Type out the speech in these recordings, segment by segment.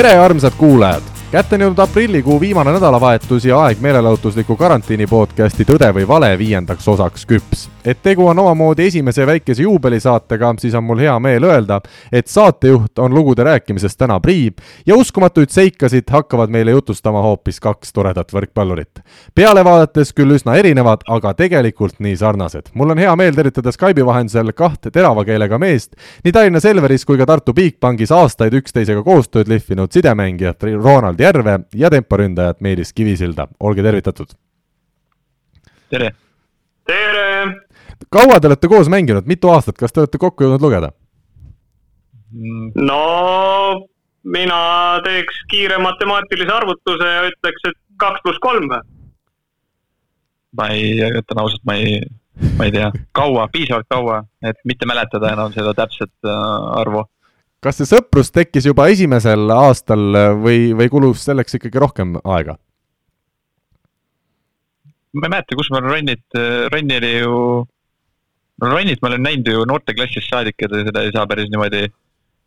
tere, armsad kuulajad! Kätte on jõudnud aprillikuu viimane nädalavahetus ja aeg meelelahutusliku karantiini podcasti Tõde või vale viiendaks osaks küps. et tegu on omamoodi esimese väikese juubelisaatega, siis on mul hea meel öelda, et saatejuht on lugude rääkimisest täna Priit ja uskumatuid seikasid hakkavad meile jutustama hoopis kaks toredat võrkpallurit. peale vaadates küll üsna erinevad, aga tegelikult nii sarnased. mul on hea meel tervitada Skype'i vahendusel kahte terava keelega meest nii Tallinna Selveris kui ka Tartu Bigbankis aastaid üksteisega koostööd lihvinud sidemängijat Ronald Järve ja temporündajat Meelis Kivisilda, olge tervitatud! tere! tere! kaua te olete koos mänginud, mitu aastat, kas te olete kokku jõudnud lugeda? no mina teeks kiire matemaatilise arvutuse ja ütleks, et kaks pluss kolm või? ma ei, ütlen ausalt, ma ei, ma ei tea, kaua, piisavalt kaua, et mitte mäletada enam seda täpset äh, arvu kas see sõprus tekkis juba esimesel aastal või, või kulus selleks ikkagi rohkem aega? ma ei mäleta, kus ma Ronnit, Ronni oli ju, Ronnit ma olen näinud ju noorteklassist saadik ja seda ei saa päris niimoodi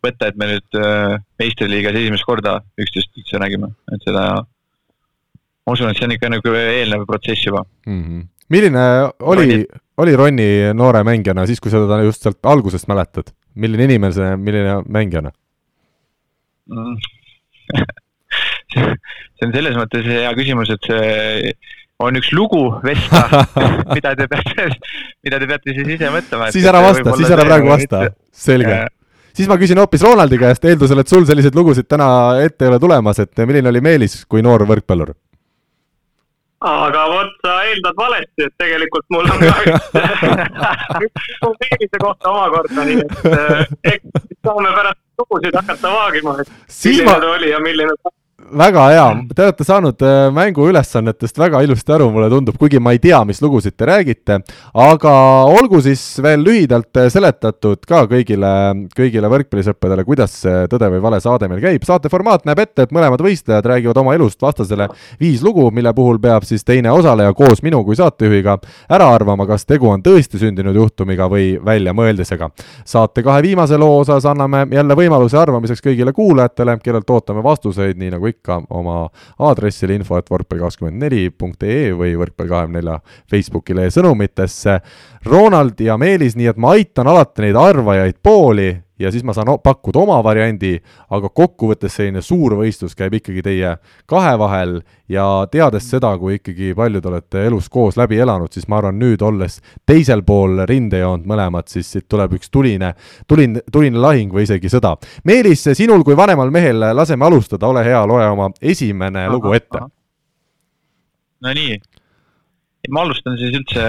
võtta, et me nüüd äh, meistriliigas esimest korda üksteist üldse nägime, et seda, ma usun, et see on ikka nagu eelnev protsess juba mm. -hmm. milline oli, oli Ronni noore mängijana siis, kui sa teda just sealt algusest mäletad? Milline inimene see, milline mängijana mm. see on selles mõttes hea küsimus, et see on üks lugu Vesta mida te peate, mida te peate siis ise mõtlema. siis ära vasta, siis ära praegu vasta, selge. siis ma küsin hoopis Ronaldi käest, eeldusel, et sul selliseid lugusid täna ette ei ole tulemas, et milline oli Meelis kui noor võrkpallur? Aga vot sa eeldad valesti, et tegelikult mul on ka üks Meelise kohta omakorda, nii et eh, eks saame pärast lugusid hakata vaagima, et milline ta oli ja milline ta väga hea, te olete saanud äh, mänguülesannetest väga ilusti aru, mulle tundub, kuigi ma ei tea, mis lugusid te räägite, aga olgu siis veel lühidalt äh, seletatud ka kõigile, kõigile võrkpallisõppedele, kuidas see Tõde või vale saade meil käib. saate formaat näeb ette, et mõlemad võistlejad räägivad oma elust vastasele viis lugu, mille puhul peab siis teine osaleja koos minu kui saatejuhiga ära arvama, kas tegu on tõesti sündinud juhtumiga või väljamõeldisega. saate kahe viimase loo osas anname jälle võimaluse arvamiseks kõigile kuulajatele, kellelt ootame vastuseid, nii nagu ikka oma aadressile info, et võrkpall24.ee või võrkpall24 Facebooki lehe sõnumitesse. Ronald ja Meelis, nii et ma aitan alati neid arvajaid pooli ja siis ma saan pakkuda oma variandi, aga kokkuvõttes selline suur võistlus käib ikkagi teie kahe vahel ja teades seda, kui ikkagi palju te olete elus koos läbi elanud, siis ma arvan, nüüd olles teisel pool rindejoont mõlemad, siis siit tuleb üks tuline, tuline, tuline lahing või isegi sõda. Meelis, sinul kui vanemal mehel laseme alustada, ole hea, loe oma esimene aha, lugu ette. Nonii ma alustan siis üldse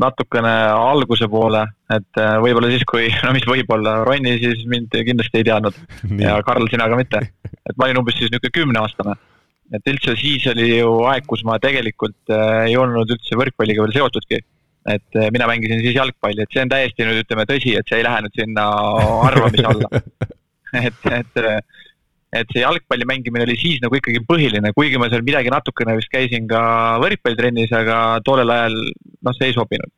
natukene alguse poole, et äh, võib-olla siis, kui, no mis võib-olla, Ronni siis mind kindlasti ei teadnud ja Karl, sina ka mitte. et ma olin umbes siis niisugune kümneaastane. et üldse siis oli ju aeg, kus ma tegelikult äh, ei olnud üldse võrkpalliga veel seotudki. et äh, mina mängisin siis jalgpalli, et see on täiesti nüüd ütleme tõsi, et see ei lähe nüüd sinna arvamise alla. et, et et see jalgpalli mängimine oli siis nagu ikkagi põhiline, kuigi ma seal midagi natukene vist käisin ka võrkpallitrennis, aga tollel ajal noh, see ei sobinud.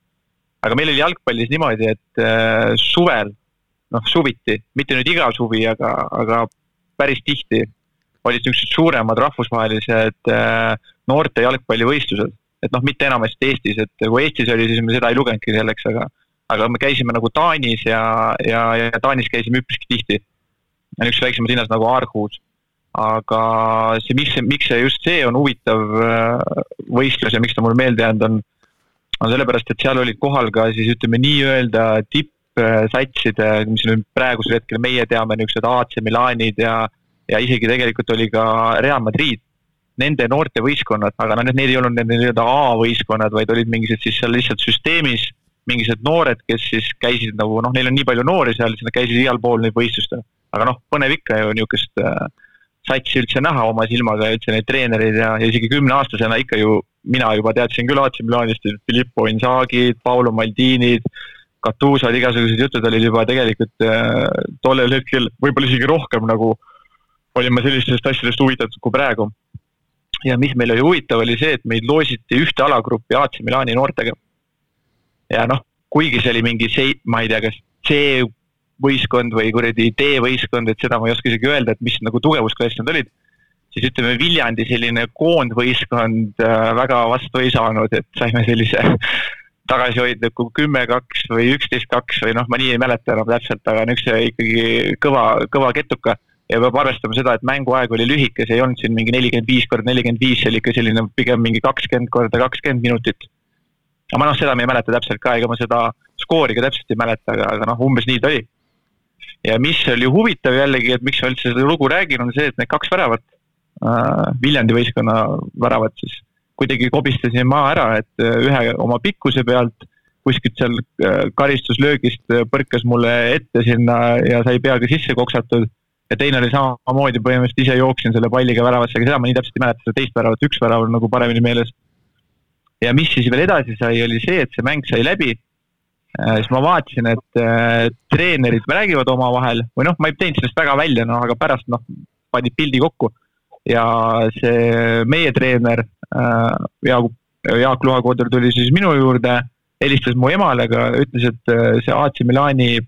aga meil oli jalgpallis niimoodi, et äh, suvel, noh suviti, mitte nüüd iga suvi, aga, aga päris tihti olid niisugused suuremad rahvusvahelised äh, noorte jalgpallivõistlused. et noh, mitte enamasti Eestis, et kui Eestis oli, siis me seda ei lugenudki selleks, aga aga me käisime nagu Taanis ja, ja, ja Taanis käisime üpriski tihti niisuguses väiksemas linnas nagu Aarhus. aga see, miks, miks see just see on huvitav äh, võistlus ja miks ta mulle meelde jäänud on, on sellepärast, et seal olid kohal ka siis ütleme nii-öelda tippsatside, mis nüüd praegusel hetkel meie teame, niisugused AC Milanid ja, ja isegi tegelikult oli ka Real Madrid nende noortevõistkonnad, aga noh, need ei olnud need nii-öelda A-võistkonnad, vaid olid mingisugused siis seal lihtsalt süsteemis mingisugused noored, kes siis käisid nagu noh, neil on nii palju noori seal, siis nad käisid igal pool neid võistlustel aga noh, põnev ikka ju niisugust äh, satsi üldse näha oma silmaga ja üldse neid treenereid ja, ja isegi kümneaastasena ikka ju mina juba teadsin küll AC Milanist, Filippo Inzaghi'd, Paolo Maldini'd, Gattusad, igasugused jutud olid juba tegelikult äh, tollel hetkel võib-olla isegi rohkem nagu olin ma sellistest asjadest huvitatud kui praegu. ja mis meil oli huvitav, oli see, et meid loositi ühte alagruppi AC Milani noortega. ja noh, kuigi see oli mingi see, ma ei tea, kas C võistkond või kuradi D-võistkond, et seda ma ei oska isegi öelda, et mis nagu tugevusklass nad olid. siis ütleme, Viljandi selline koondvõistkond äh, väga vastu ei saanud, et saime sellise tagasihoidliku kümme-kaks või üksteist-kaks või noh, ma nii ei mäleta enam täpselt, aga niisuguse ikkagi kõva, kõva ketuka ja peab arvestama seda, et mänguaeg oli lühike, see ei olnud siin mingi nelikümmend viis korda nelikümmend viis, see oli ikka selline pigem mingi kakskümmend korda kakskümmend minutit. aga ma noh, seda ma ei mäleta täpselt ka, ega ma seda skoori ka täpselt ei mäleta, aga, aga noh, umbes nii ta oli. Ja mis oli huvitav jällegi, et miks ma üldse seda lugu räägin, on see, et need kaks väravat äh,, Viljandi võistkonna väravat siis, kuidagi kobistasin maa ära, et äh, ühe oma pikkuse pealt kuskilt seal äh, karistuslöögist põrkas mulle ette sinna ja sai peaga sisse koksatud ja teine oli samamoodi, põhimõtteliselt ise jooksin selle palliga väravasse, aga seda ma nii täpselt ei mäleta, seda teist väravat, üks värav on nagu paremini meeles. ja mis siis veel edasi sai, oli see, et see mäng sai läbi äh,. Siis ma vaatasin, et äh, treenerid räägivad omavahel või noh, ma ei teinud sellest väga välja, noh, aga pärast noh, panid pildi kokku. ja see meie treener äh, Jaak, Jaak Luhakoder tuli siis minu juurde, helistas mu emale, aga ütles, et äh, see AC Milani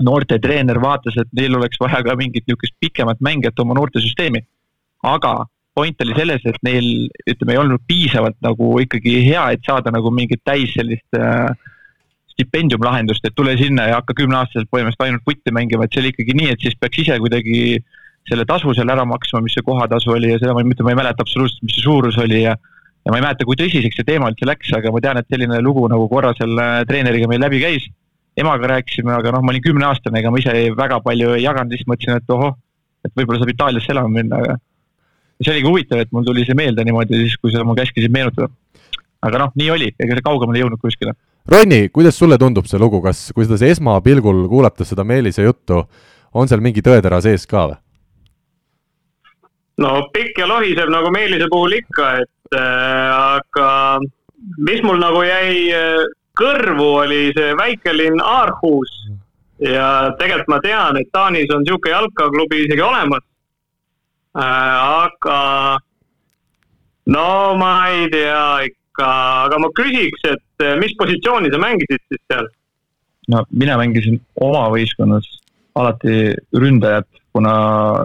noortetreener vaatas, et neil oleks vaja ka mingit niisugust pikemat mängijat oma noortesüsteemi. aga point oli selles, et neil, ütleme, ei olnud piisavalt nagu ikkagi hea, et saada nagu mingit täis sellist äh, stipendiumlahendust, et tule sinna ja hakka kümneaastaselt põhimõtteliselt ainult putti mängima, et see oli ikkagi nii, et siis peaks ise kuidagi selle tasu seal ära maksma, mis see kohatasu oli ja seda ma mitte, ma ei mäleta absoluutselt, mis see suurus oli ja ja ma ei mäleta, kui tõsiseks see teema üldse läks, aga ma tean, et selline lugu nagu korra selle treeneriga meil läbi käis emaga rääkisime, aga noh, ma olin kümneaastane, ega ma ise väga palju ei jaganud, lihtsalt mõtlesin, et ohoh, et võib-olla saab Itaaliasse elama minna, aga see oligi huvitav, et mul tuli see meelde niimoodi siis, kui sa mu käskisid meenutada. aga noh, nii oli, ega see kaugemale ei jõudnud kuskile. Ronni, kuidas sulle tundub see lugu, kas, kui seda esmapilgul kuulates seda Meelise juttu, on seal mingi tõetera sees ka või? no pikk ja lohisev nagu Meelise puhul ikka, et äh, aga mis mul nagu jäi äh, kõrvu oli see väikelinn Aarhus ja tegelikult ma tean, et Taanis on niisugune jalkaklubi isegi olemas äh,. aga no ma ei tea ikka, aga ma küsiks, et äh, mis positsiooni sa mängisid siis seal? no mina mängisin oma võistkonnas alati ründajat, kuna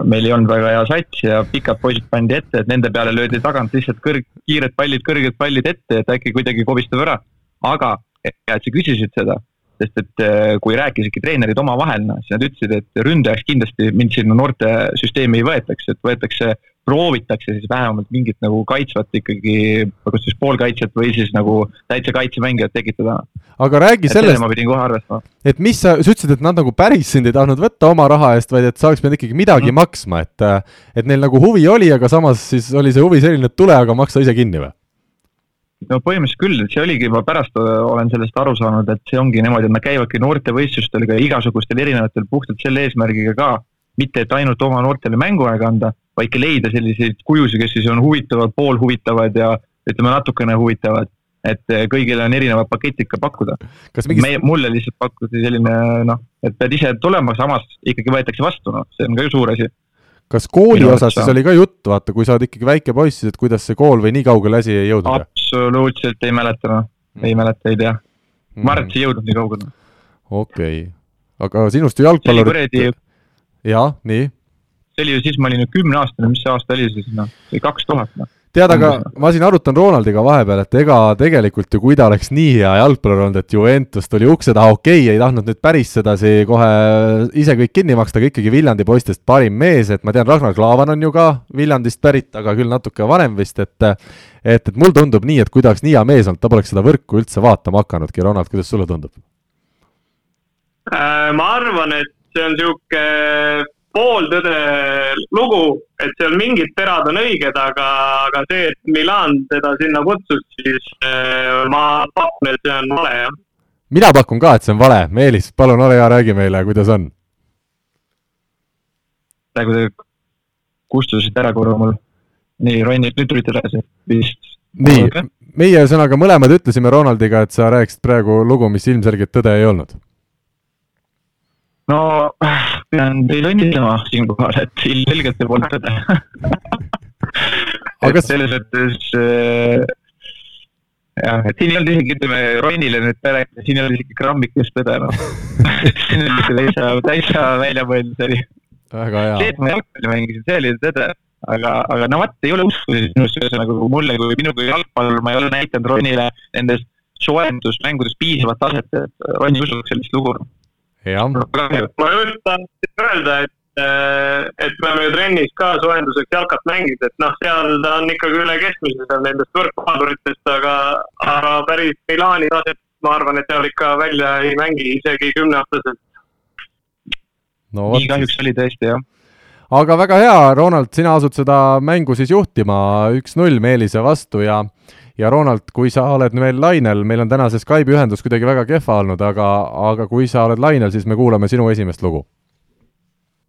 meil ei olnud väga hea sats ja pikad poisid pandi ette, et nende peale löödi tagant lihtsalt kõrg, kiired pallid, kõrged pallid ette, et äkki kuidagi kobistab ära. aga hea, et sa küsisid seda, sest et äh, kui rääkisidki treenerid omavahel, noh, siis nad ütlesid, et ründajaks kindlasti mind sinna noortesüsteemi ei võetaks, et võetakse, proovitakse siis vähemalt mingit nagu kaitsvat ikkagi, kas siis poolkaitset või siis nagu täitsa kaitsemängijat tekitada. aga räägi et sellest, ma pidin kohe arvestama. et mis sa, sa ütlesid, et nad nagu päris sind ei tahtnud võtta oma raha eest, vaid et sa oleks pidanud ikkagi midagi mm. maksma, et et neil nagu huvi oli, aga samas siis oli see huvi selline, et tule, aga maksa ise kinni või? no põhimõtteliselt küll, et see oligi, ma pärast olen sellest aru saanud, et see ongi niimoodi, et nad käivadki noortevõistlustel ka igasugustel erinevatel puhtalt selle eesmärgiga ka, mitte et ainult oma noortele mänguaega anda, vaid ka leida selliseid kujusid, kes siis on huvitavad, poolhuvitavad ja ütleme, natukene huvitavad. et kõigile on erinevad paketid ka pakkuda. Mingist... meie, mulle lihtsalt pakuti selline noh, et pead ise tulema, samas ikkagi võetakse vastu, noh, see on ka ju suur asi kas kooli Minu osas siis oli ka juttu, vaata, kui sa oled ikkagi väike poiss, et kuidas see kool või nii kaugele asi ei jõudnud? absoluutselt ei mäleta, noh, ei mm. mäleta, ei tea. ma arvan, et see ei jõudnud nii kaugele. okei okay., aga sinust ju jalgpallur. jah, nii? See oli ju siis, ma olin ju kümneaastane, mis see aasta oli siis, noh, see kaks tuhat, noh. Tead, aga ma siin arutan Ronaldiga vahepeal, et ega tegelikult ju, kui ta oleks nii hea jalgpallur olnud, et Juventus tuli ukse taha, okei okay,, ei tahtnud nüüd päris sedasi kohe ise kõik kinni maksta, aga ikkagi Viljandi poistest parim mees, et ma tean, Ragnar Klavan on ju ka Viljandist pärit, aga küll natuke vanem vist, et et, et mulle tundub nii, et kui ta oleks nii hea mees olnud, ta poleks seda võrku üldse vaatama hakanudki, Ronald, kuidas sulle tundub? Äh, ma arvan, et see on niisugune pooltõde lugu, et seal mingid terad on õiged, aga, aga see, et Milan teda sinna kutsus, siis äh, ma pakun, et see on vale, jah. mina pakun ka, et see on vale. Meelis, palun ole hea, räägi meile, kuidas on. praegu te kustusite ära korra mul. nii, Ronni, nüüd tulite tagasi vist. nii, meie ühesõnaga mõlemad ütlesime Ronaldiga, et sa rääkisid praegu lugu, mis ilmselgelt tõde ei olnud no pean teid õnnitlema siinkohal, et ilmselgelt see polnud tõde aga selles mõttes äh, jah, et siin ei olnud isegi, ütleme, Ronile nüüd rääkida, siin ei olnud isegi grammikest tõde, noh siin oli ikka täitsa, täitsa välja mõeldud, see oli. see, et ma jalgpalli mängisin, see oli tõde. aga, aga no vot, ei ole usku minust, ühesõnaga mulle kui minu kui jalgpallur, ma ei ole näidanud Ronile nendes soojendusmängudes piisavat taset, et Ron usuks sellist lugu. Ma just tahtsin öelda, et Äh, et me oleme ju trennis ka soojenduseks jalkat mänginud, et noh, seal ta on ikkagi üle keskmise seal nendest võrkpaduritest, aga, aga päris Milani taset, ma arvan, et seal ikka välja ei mängi, isegi kümneaastaselt. No,. nii kahjuks oli tõesti, jah. Aga väga hea, Ronald, sina asud seda mängu siis juhtima. Üks-null Meelise vastu ja ja Ronald, kui sa oled meil lainel, meil on täna see Skype'i ühendus kuidagi väga kehva olnud, aga, aga kui sa oled lainel, siis me kuulame sinu esimest lugu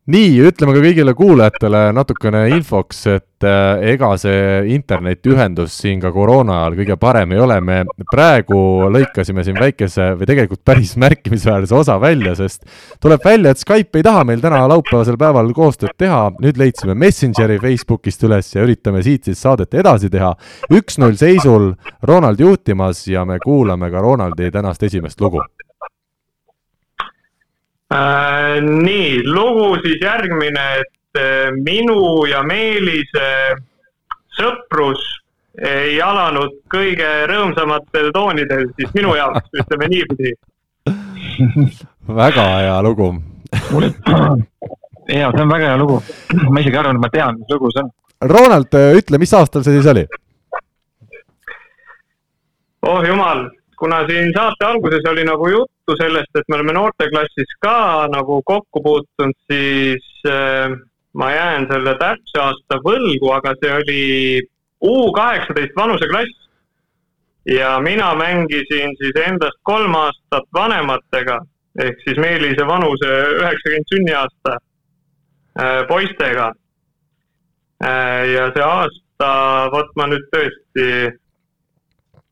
nii, ütleme ka kõigile kuulajatele natukene infoks, et äh, ega see internetiühendus siin ka koroona ajal kõige parem ei ole, me praegu lõikasime siin väikese või tegelikult päris märkimisväärse osa välja, sest tuleb välja, et Skype ei taha meil täna laupäevasel päeval koostööd teha, nüüd leidsime Messengeri Facebookist üles ja üritame siit siis saadet edasi teha. üks-null seisul, Ronald juhtimas ja me kuulame ka Ronaldi tänast esimest lugu Äh, nii, lugu siis järgmine, et äh, minu ja Meelise sõprus ei alanud kõige rõõmsamatel toonidel, siis minu jaoks, ütleme niipidi väga hea lugu ja see on väga hea lugu, ma isegi arvan, et ma tean, mis lugu see on. Ronald, ütle, mis aastal see siis oli? oh jumal, kuna siin saate alguses oli nagu juttu sellest, et me oleme noorteklassis ka nagu kokku puutunud, siis äh, ma jään selle täpse aasta võlgu, aga see oli U kaheksateist vanuseklass. ja mina mängisin siis endast kolm aastat vanematega ehk siis Meelise vanuse üheksakümmend sünniaasta äh, poistega äh,. ja see aasta, vot ma nüüd tõesti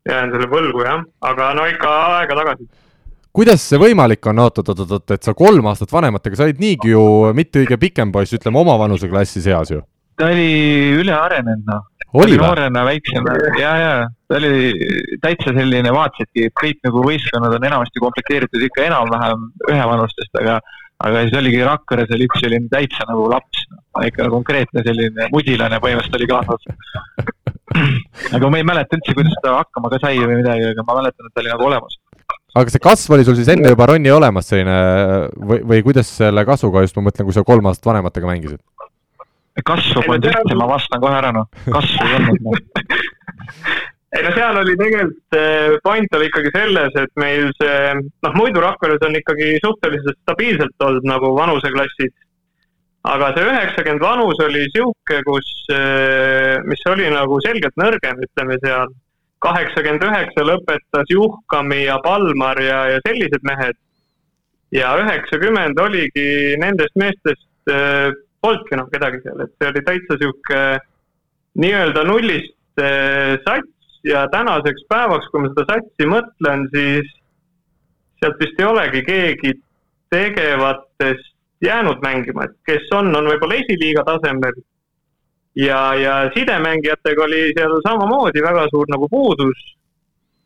jään selle võlgu jah, aga no ikka aega tagasi. kuidas see võimalik on, oot, oot, oot, oot, et sa kolm aastat vanematega, sa olid niigi ju mitte kõige pikem poiss, ütleme oma vanuseklassi seas ju? ta oli ülearenenud noh. oli noorena väiksem ja, ja ta oli täitsa selline, vaatasidki, et kõik nagu võistkonnad on enamasti komplekteeritud ikka enam-vähem ühevanustest, aga aga siis oligi Rakveres oli üks selline täitsa nagu laps no., ikka konkreetne selline mudilane põhimõtteliselt oli kaasas aga ma ei mäleta üldse, kuidas ta hakkama ka sai või midagi, aga ma mäletan, et ta oli nagu olemas. aga see kasv oli sul siis enne juba Ronni olemas selline või, või kuidas selle kasvuga just, ma mõtlen, kui sa kolm aastat vanematega mängisid? kasvu polnud üldse, ma vastan kohe ära noh, kasvu ei olnud noh ei no seal oli tegelikult, eh, point oli ikkagi selles, et meil see, noh muidu Rakveres on ikkagi suhteliselt stabiilselt olnud nagu vanuseklassid aga see üheksakümmend vanus oli sihuke, kus, eh, mis oli nagu selgelt nõrgem, ütleme seal. kaheksakümmend üheksa lõpetas Juhkami ja Palmar ja, ja sellised mehed. ja üheksakümmend oligi nendest meestest äh,, polnudki enam kedagi seal, et see oli täitsa sihuke nii-öelda nullist äh, sats ja tänaseks päevaks, kui ma seda satsi mõtlen, siis sealt vist ei olegi keegi tegevatest jäänud mängima, et kes on, on võib-olla esiliiga tasemel. ja, ja sidemängijatega oli seal samamoodi väga suur nagu puudus.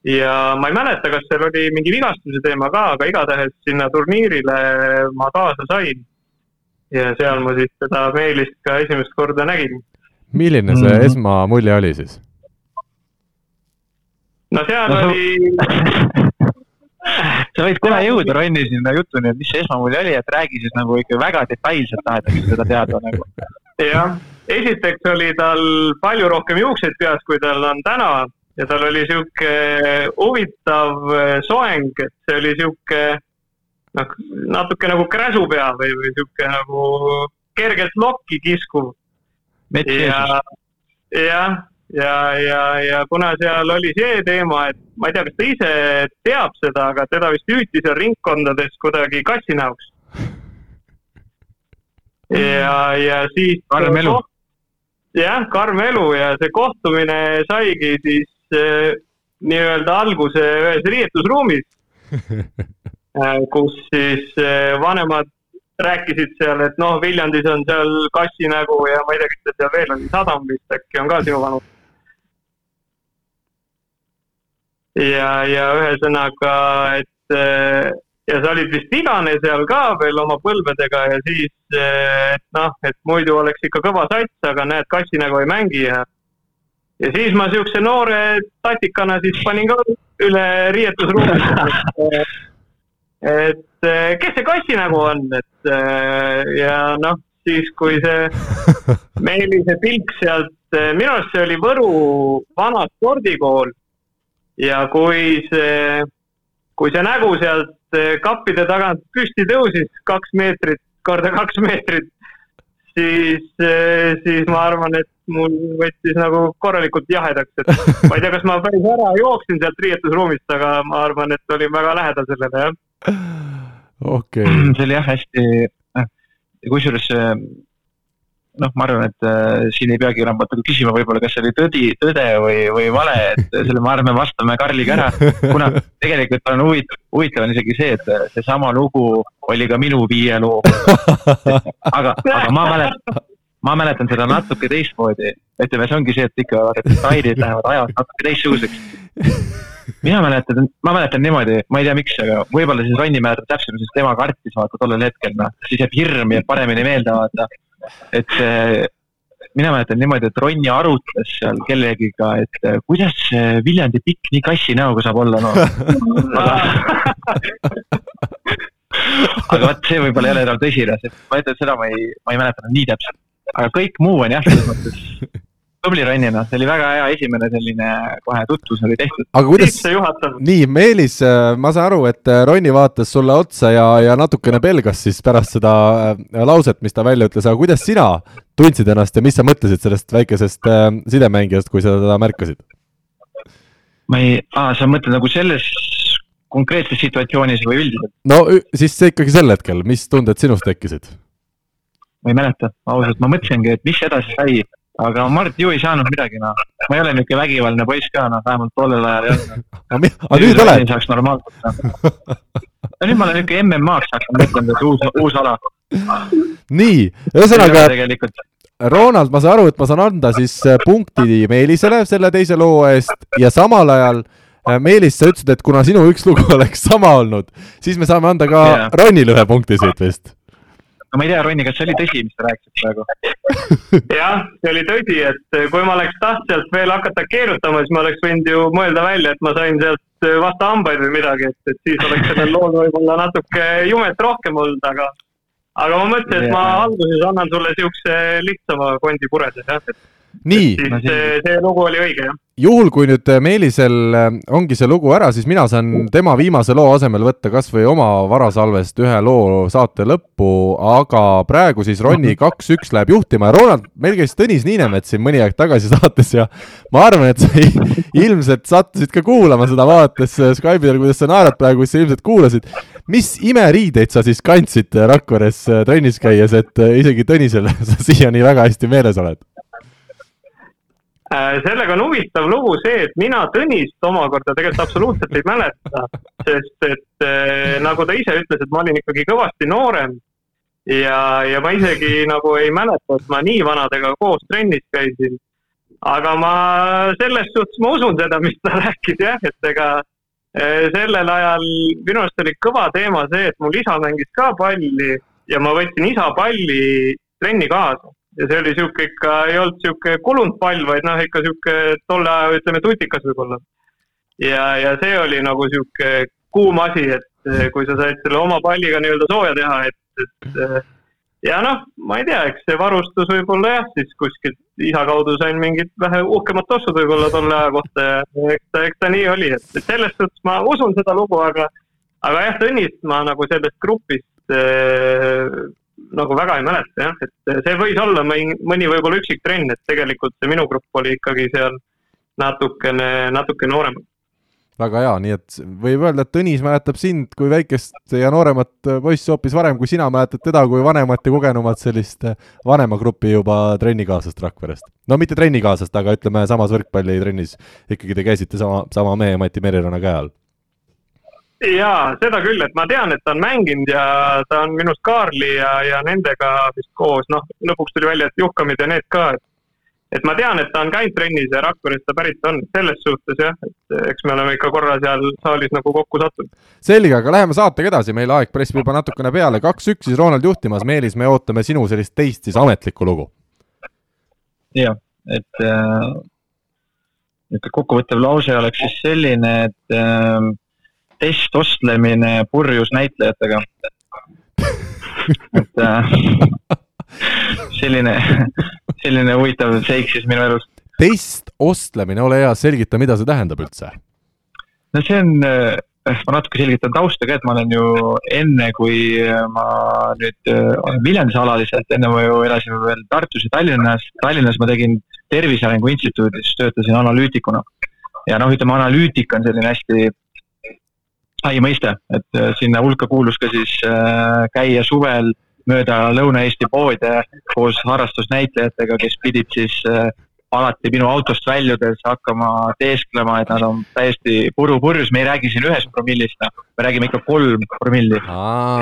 ja ma ei mäleta, kas seal oli mingi vigastuse teema ka, aga igatahes sinna turniirile ma kaasa sain. ja seal ma siis seda Meelist ka esimest korda nägin. milline see mm -hmm. esmamulje oli siis? no seal no, oli sa võid kohe jõuda, Ronni, sinna jutuni, et mis see esmamulje oli, et räägi siis nagu ikka väga detailselt tahetakse seda teada nagu. jah, esiteks oli tal palju rohkem juukseid peas, kui tal on täna ja tal oli sihuke huvitav eh, soeng, et see oli sihuke noh, natuke nagu kräsupea või, või sihuke nagu kergelt lokki kiskuv. ja, jah, ja, ja, ja kuna seal oli see teema, et ma ei tea, kas ta ise teab seda, aga teda vist hüüti seal ringkondades kuidagi kassinäoks. ja, ja siis. karm elu. jah, karm elu ja see kohtumine saigi siis äh, nii-öelda alguse ühes riietusruumis äh, kus siis äh, vanemad rääkisid seal, et noh, Viljandis on seal kassinägu ja ma ei tea, kes seal veel oli, Sadam vist äkki on ka sinu vanus ja, ja ühesõnaga, et ja sa olid vist vigane seal ka veel oma põlvedega ja siis, et noh, et muidu oleks ikka kõva sats, aga näed, kassi nagu ei mängi ja ja siis ma siukse noore tatikana siis panin ka üle riietusruumi. et kes see kassi nägu on, et ja noh, siis kui see Meelise pilk sealt, minu arust see oli Võru vana spordikool ja kui see, kui see nägu sealt kappide tagant püsti tõusis kaks meetrit korda kaks meetrit, siis, siis ma arvan, et mul võttis nagu korralikult jahedaks, et ma ei tea, kas ma päris ära jooksin sealt riietusruumist, aga ma arvan, et olin väga lähedal sellele, jah. okei okay.. see oli jah hästi, kusjuures noh, ma arvan, et äh, siin ei peagi enam vaata küsima võib-olla, kas see oli tõdi, tõde või, või vale, et selle ma arvan, me vastame Karliga ära. kuna tegelikult on huvitav, huvitav on isegi see, et seesama lugu oli ka minu viie loo. aga, aga ma mäletan, ma mäletan seda natuke teistmoodi, ütleme, see ongi see, et ikka detailid lähevad ajas natuke teistsuguseks. mina mäletan, ma mäletan niimoodi, ma ei tea, miks, aga võib-olla siis Ronni mäletab täpsemalt, sest tema kartis vaata tollel hetkel, noh, siis jääb hirm jääb paremini meelde vaata. Et mina mäletan niimoodi, et Ronni arutles seal kellegiga, et kuidas see Viljandi pikk nii kassi näoga saab olla, noh. aga vot see võib-olla ei ole enam tõsine, ma ütlen, seda ma ei, ma ei mäleta nii täpselt aga kõik muu on jah, selles mõttes tubli Ronnina, see oli väga hea esimene selline kohe tutvus oli tehtud. aga kuidas, nii Meelis, äh, ma saan aru, et äh, Ronni vaatas sulle otsa ja, ja natukene pelgas siis pärast seda äh, lauset, mis ta välja ütles, aga kuidas sina tundsid ennast ja mis sa mõtlesid sellest väikesest sidemängijast, kui sa teda märkasid? ma ei, aa, sa mõtled nagu selles konkreetses situatsioonis või üldiselt? no siis ikkagi sel hetkel, mis tunded sinus tekkisid? ma ei mäleta, ausalt, ma mõtlesingi, et mis edasi sai, aga Mart ju ei saanud midagi, noh. ma ei ole niisugune vägivaldne poiss ka, noh, vähemalt tollel ajal ei olnud. aga nüüd oled? saaks normaalselt, noh. no nüüd ma olen niisugune MM-aks hakanud mõtlema, et uus, uus ala. nii, ühesõnaga. Ronald, ma saan aru, et ma saan anda siis äh, punkti Meelisele selle teise loo eest ja samal ajal äh, Meelis, sa ütlesid, et kuna sinu üks lugu oleks sama olnud, siis me saame anda ka yeah. Ronile ühe punkti siit vist no ma ei tea, Ronni, kas see oli tõsi, mis sa rääkisid praegu? jah, see oli tõsi, et kui ma oleks tahtnud sealt veel hakata keerutama, siis ma oleks võinud ju mõelda välja, et ma sain sealt vastu hambaid või midagi, et, et siis oleks sellel lool võib-olla natuke jumet rohkem olnud, aga aga ma mõtlesin, et ma alguses annan sulle niisuguse lihtsama kondi puredes, jah, et nii. siis see, see lugu oli õige, jah. Juhul, kui nüüd äh, Meelisel äh, ongi see lugu ära, siis mina saan tema viimase loo asemel võtta kas või oma varasalvest ühe loo saate lõppu, aga praegu siis Ronni kaks-üks läheb juhtima ja Ronald, meil käis Tõnis Niinemets siin mõni aeg tagasi saates ja ma arvan, et sa ilmselt sattusid ka kuulama seda, vaadates äh, Skype'i peal, kuidas sa naerad praegu, sa ilmselt kuulasid. mis imeriideid sa siis kandsid Rakveres trennis käies, et isegi Tõnisel sa siiani väga hästi meeles oled? Äh, sellega on huvitav lugu see, et mina Tõnist omakorda tegelikult absoluutselt ei mäleta, sest et äh, nagu ta ise ütles, et ma olin ikkagi kõvasti noorem ja, ja ma isegi nagu ei mäleta, et ma nii vanadega koos trennis käisin. aga ma selles suhtes, ma usun seda, mis ta rääkis jah, et ega äh, sellel ajal minu arust oli kõva teema see, et mul isa mängis ka palli ja ma võtsin isa palli trenni kaasa ja see oli sihuke ikka, ei olnud sihuke kulunud pall, vaid noh, ikka sihuke tolle aja, ütleme, tutikas võib-olla. ja, ja see oli nagu sihuke kuum asi, et eh, kui sa said selle oma palliga nii-öelda sooja teha, et, et eh, ja noh, ma ei tea, eks see varustus võib-olla jah, siis kuskilt isa kaudu sain mingit vähe uhkemat ossud võib-olla tolle aja kohta ja eks ta, eks ta nii oli, et, selles suhtes ma usun seda lugu, aga aga jah, Tõnist ma nagu sellest grupist äh, nagu väga ei mäleta jah, et see võis olla mõni, mõni võib-olla üksik trenn, et tegelikult see minu grupp oli ikkagi seal natukene, natuke noorem. väga hea, nii et võib öelda, et Tõnis mäletab sind kui väikest ja nooremat poissi hoopis varem, kui sina mäletad teda kui vanemat ja kogenumat sellist vanema grupi juba trennikaaslast Rakverest. no mitte trennikaaslast, aga ütleme, samas võrkpallitrennis ikkagi te käisite sama, sama mehe Mati Meriranna käe all jaa, seda küll, et ma tean, et ta on mänginud ja ta on minust Kaarli ja, ja nendega vist koos, noh, lõpuks tuli välja, et Juhkamid ja need ka, et et ma tean, et ta on käinud trennis ja Rakverest ta pärit on, selles suhtes jah, et eks me oleme ikka korra seal saalis nagu kokku sattunud. selge, aga läheme saatega edasi, meil aeg pressib juba natukene peale, kaks-üks siis Ronald juhtimas, Meelis, me ootame sinu sellist teist siis ametlikku lugu. jah, et äh, niisugune kokkuvõttev lause oleks siis selline, et äh, testostlemine purjus näitlejatega et äh, selline, selline huvitav seik siis minu elus. testostlemine, ole hea, selgita, mida see tähendab üldse? no see on, äh, ma natuke selgitan tausta ka, et ma olen ju enne, kui ma nüüd äh, olen Viljandis alaliselt, enne ma ju elasin veel Tartus ja Tallinnas. Tallinnas ma tegin Tervise Arengu Instituudis, töötasin analüütikuna. ja noh, ütleme analüütika on selline hästi lai mõiste, et äh, sinna hulka kuulus ka siis käia suvel mööda Lõuna-Eesti poode koos harrastusnäitlejatega, kes pidid siis alati minu autost väljudes hakkama teesklema, et nad on täiesti puru purjus, me ei räägi siin ühest promillist, noh, me räägime ikka kolm promilli.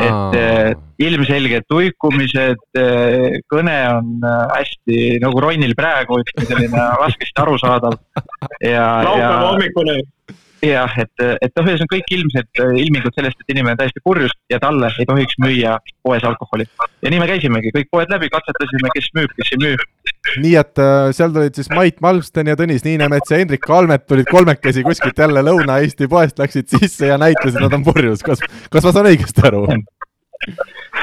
et äh, ilmselged tuikumised, äh, kõne on äh, hästi nagu Ronnil praegu, ütleme selline raskesti arusaadav ja. laupäeva hommikune jah, et, et noh, ühesõnaga kõik ilmsed äh, ilmingud sellest, et inimene on täiesti purjus ja talle ei tohiks müüa poes alkoholi. ja nii me käisimegi, kõik poed läbi, katsetasime, kes müüb, kes ei müü. nii et äh, seal tulid siis Mait Malmsten ja Tõnis Niinemets ja Hendrik Kalmet tulid kolmekesi kuskilt jälle Lõuna-Eesti poest, läksid sisse ja näitasid, nad on purjus, kas, kas ma saan õigesti aru?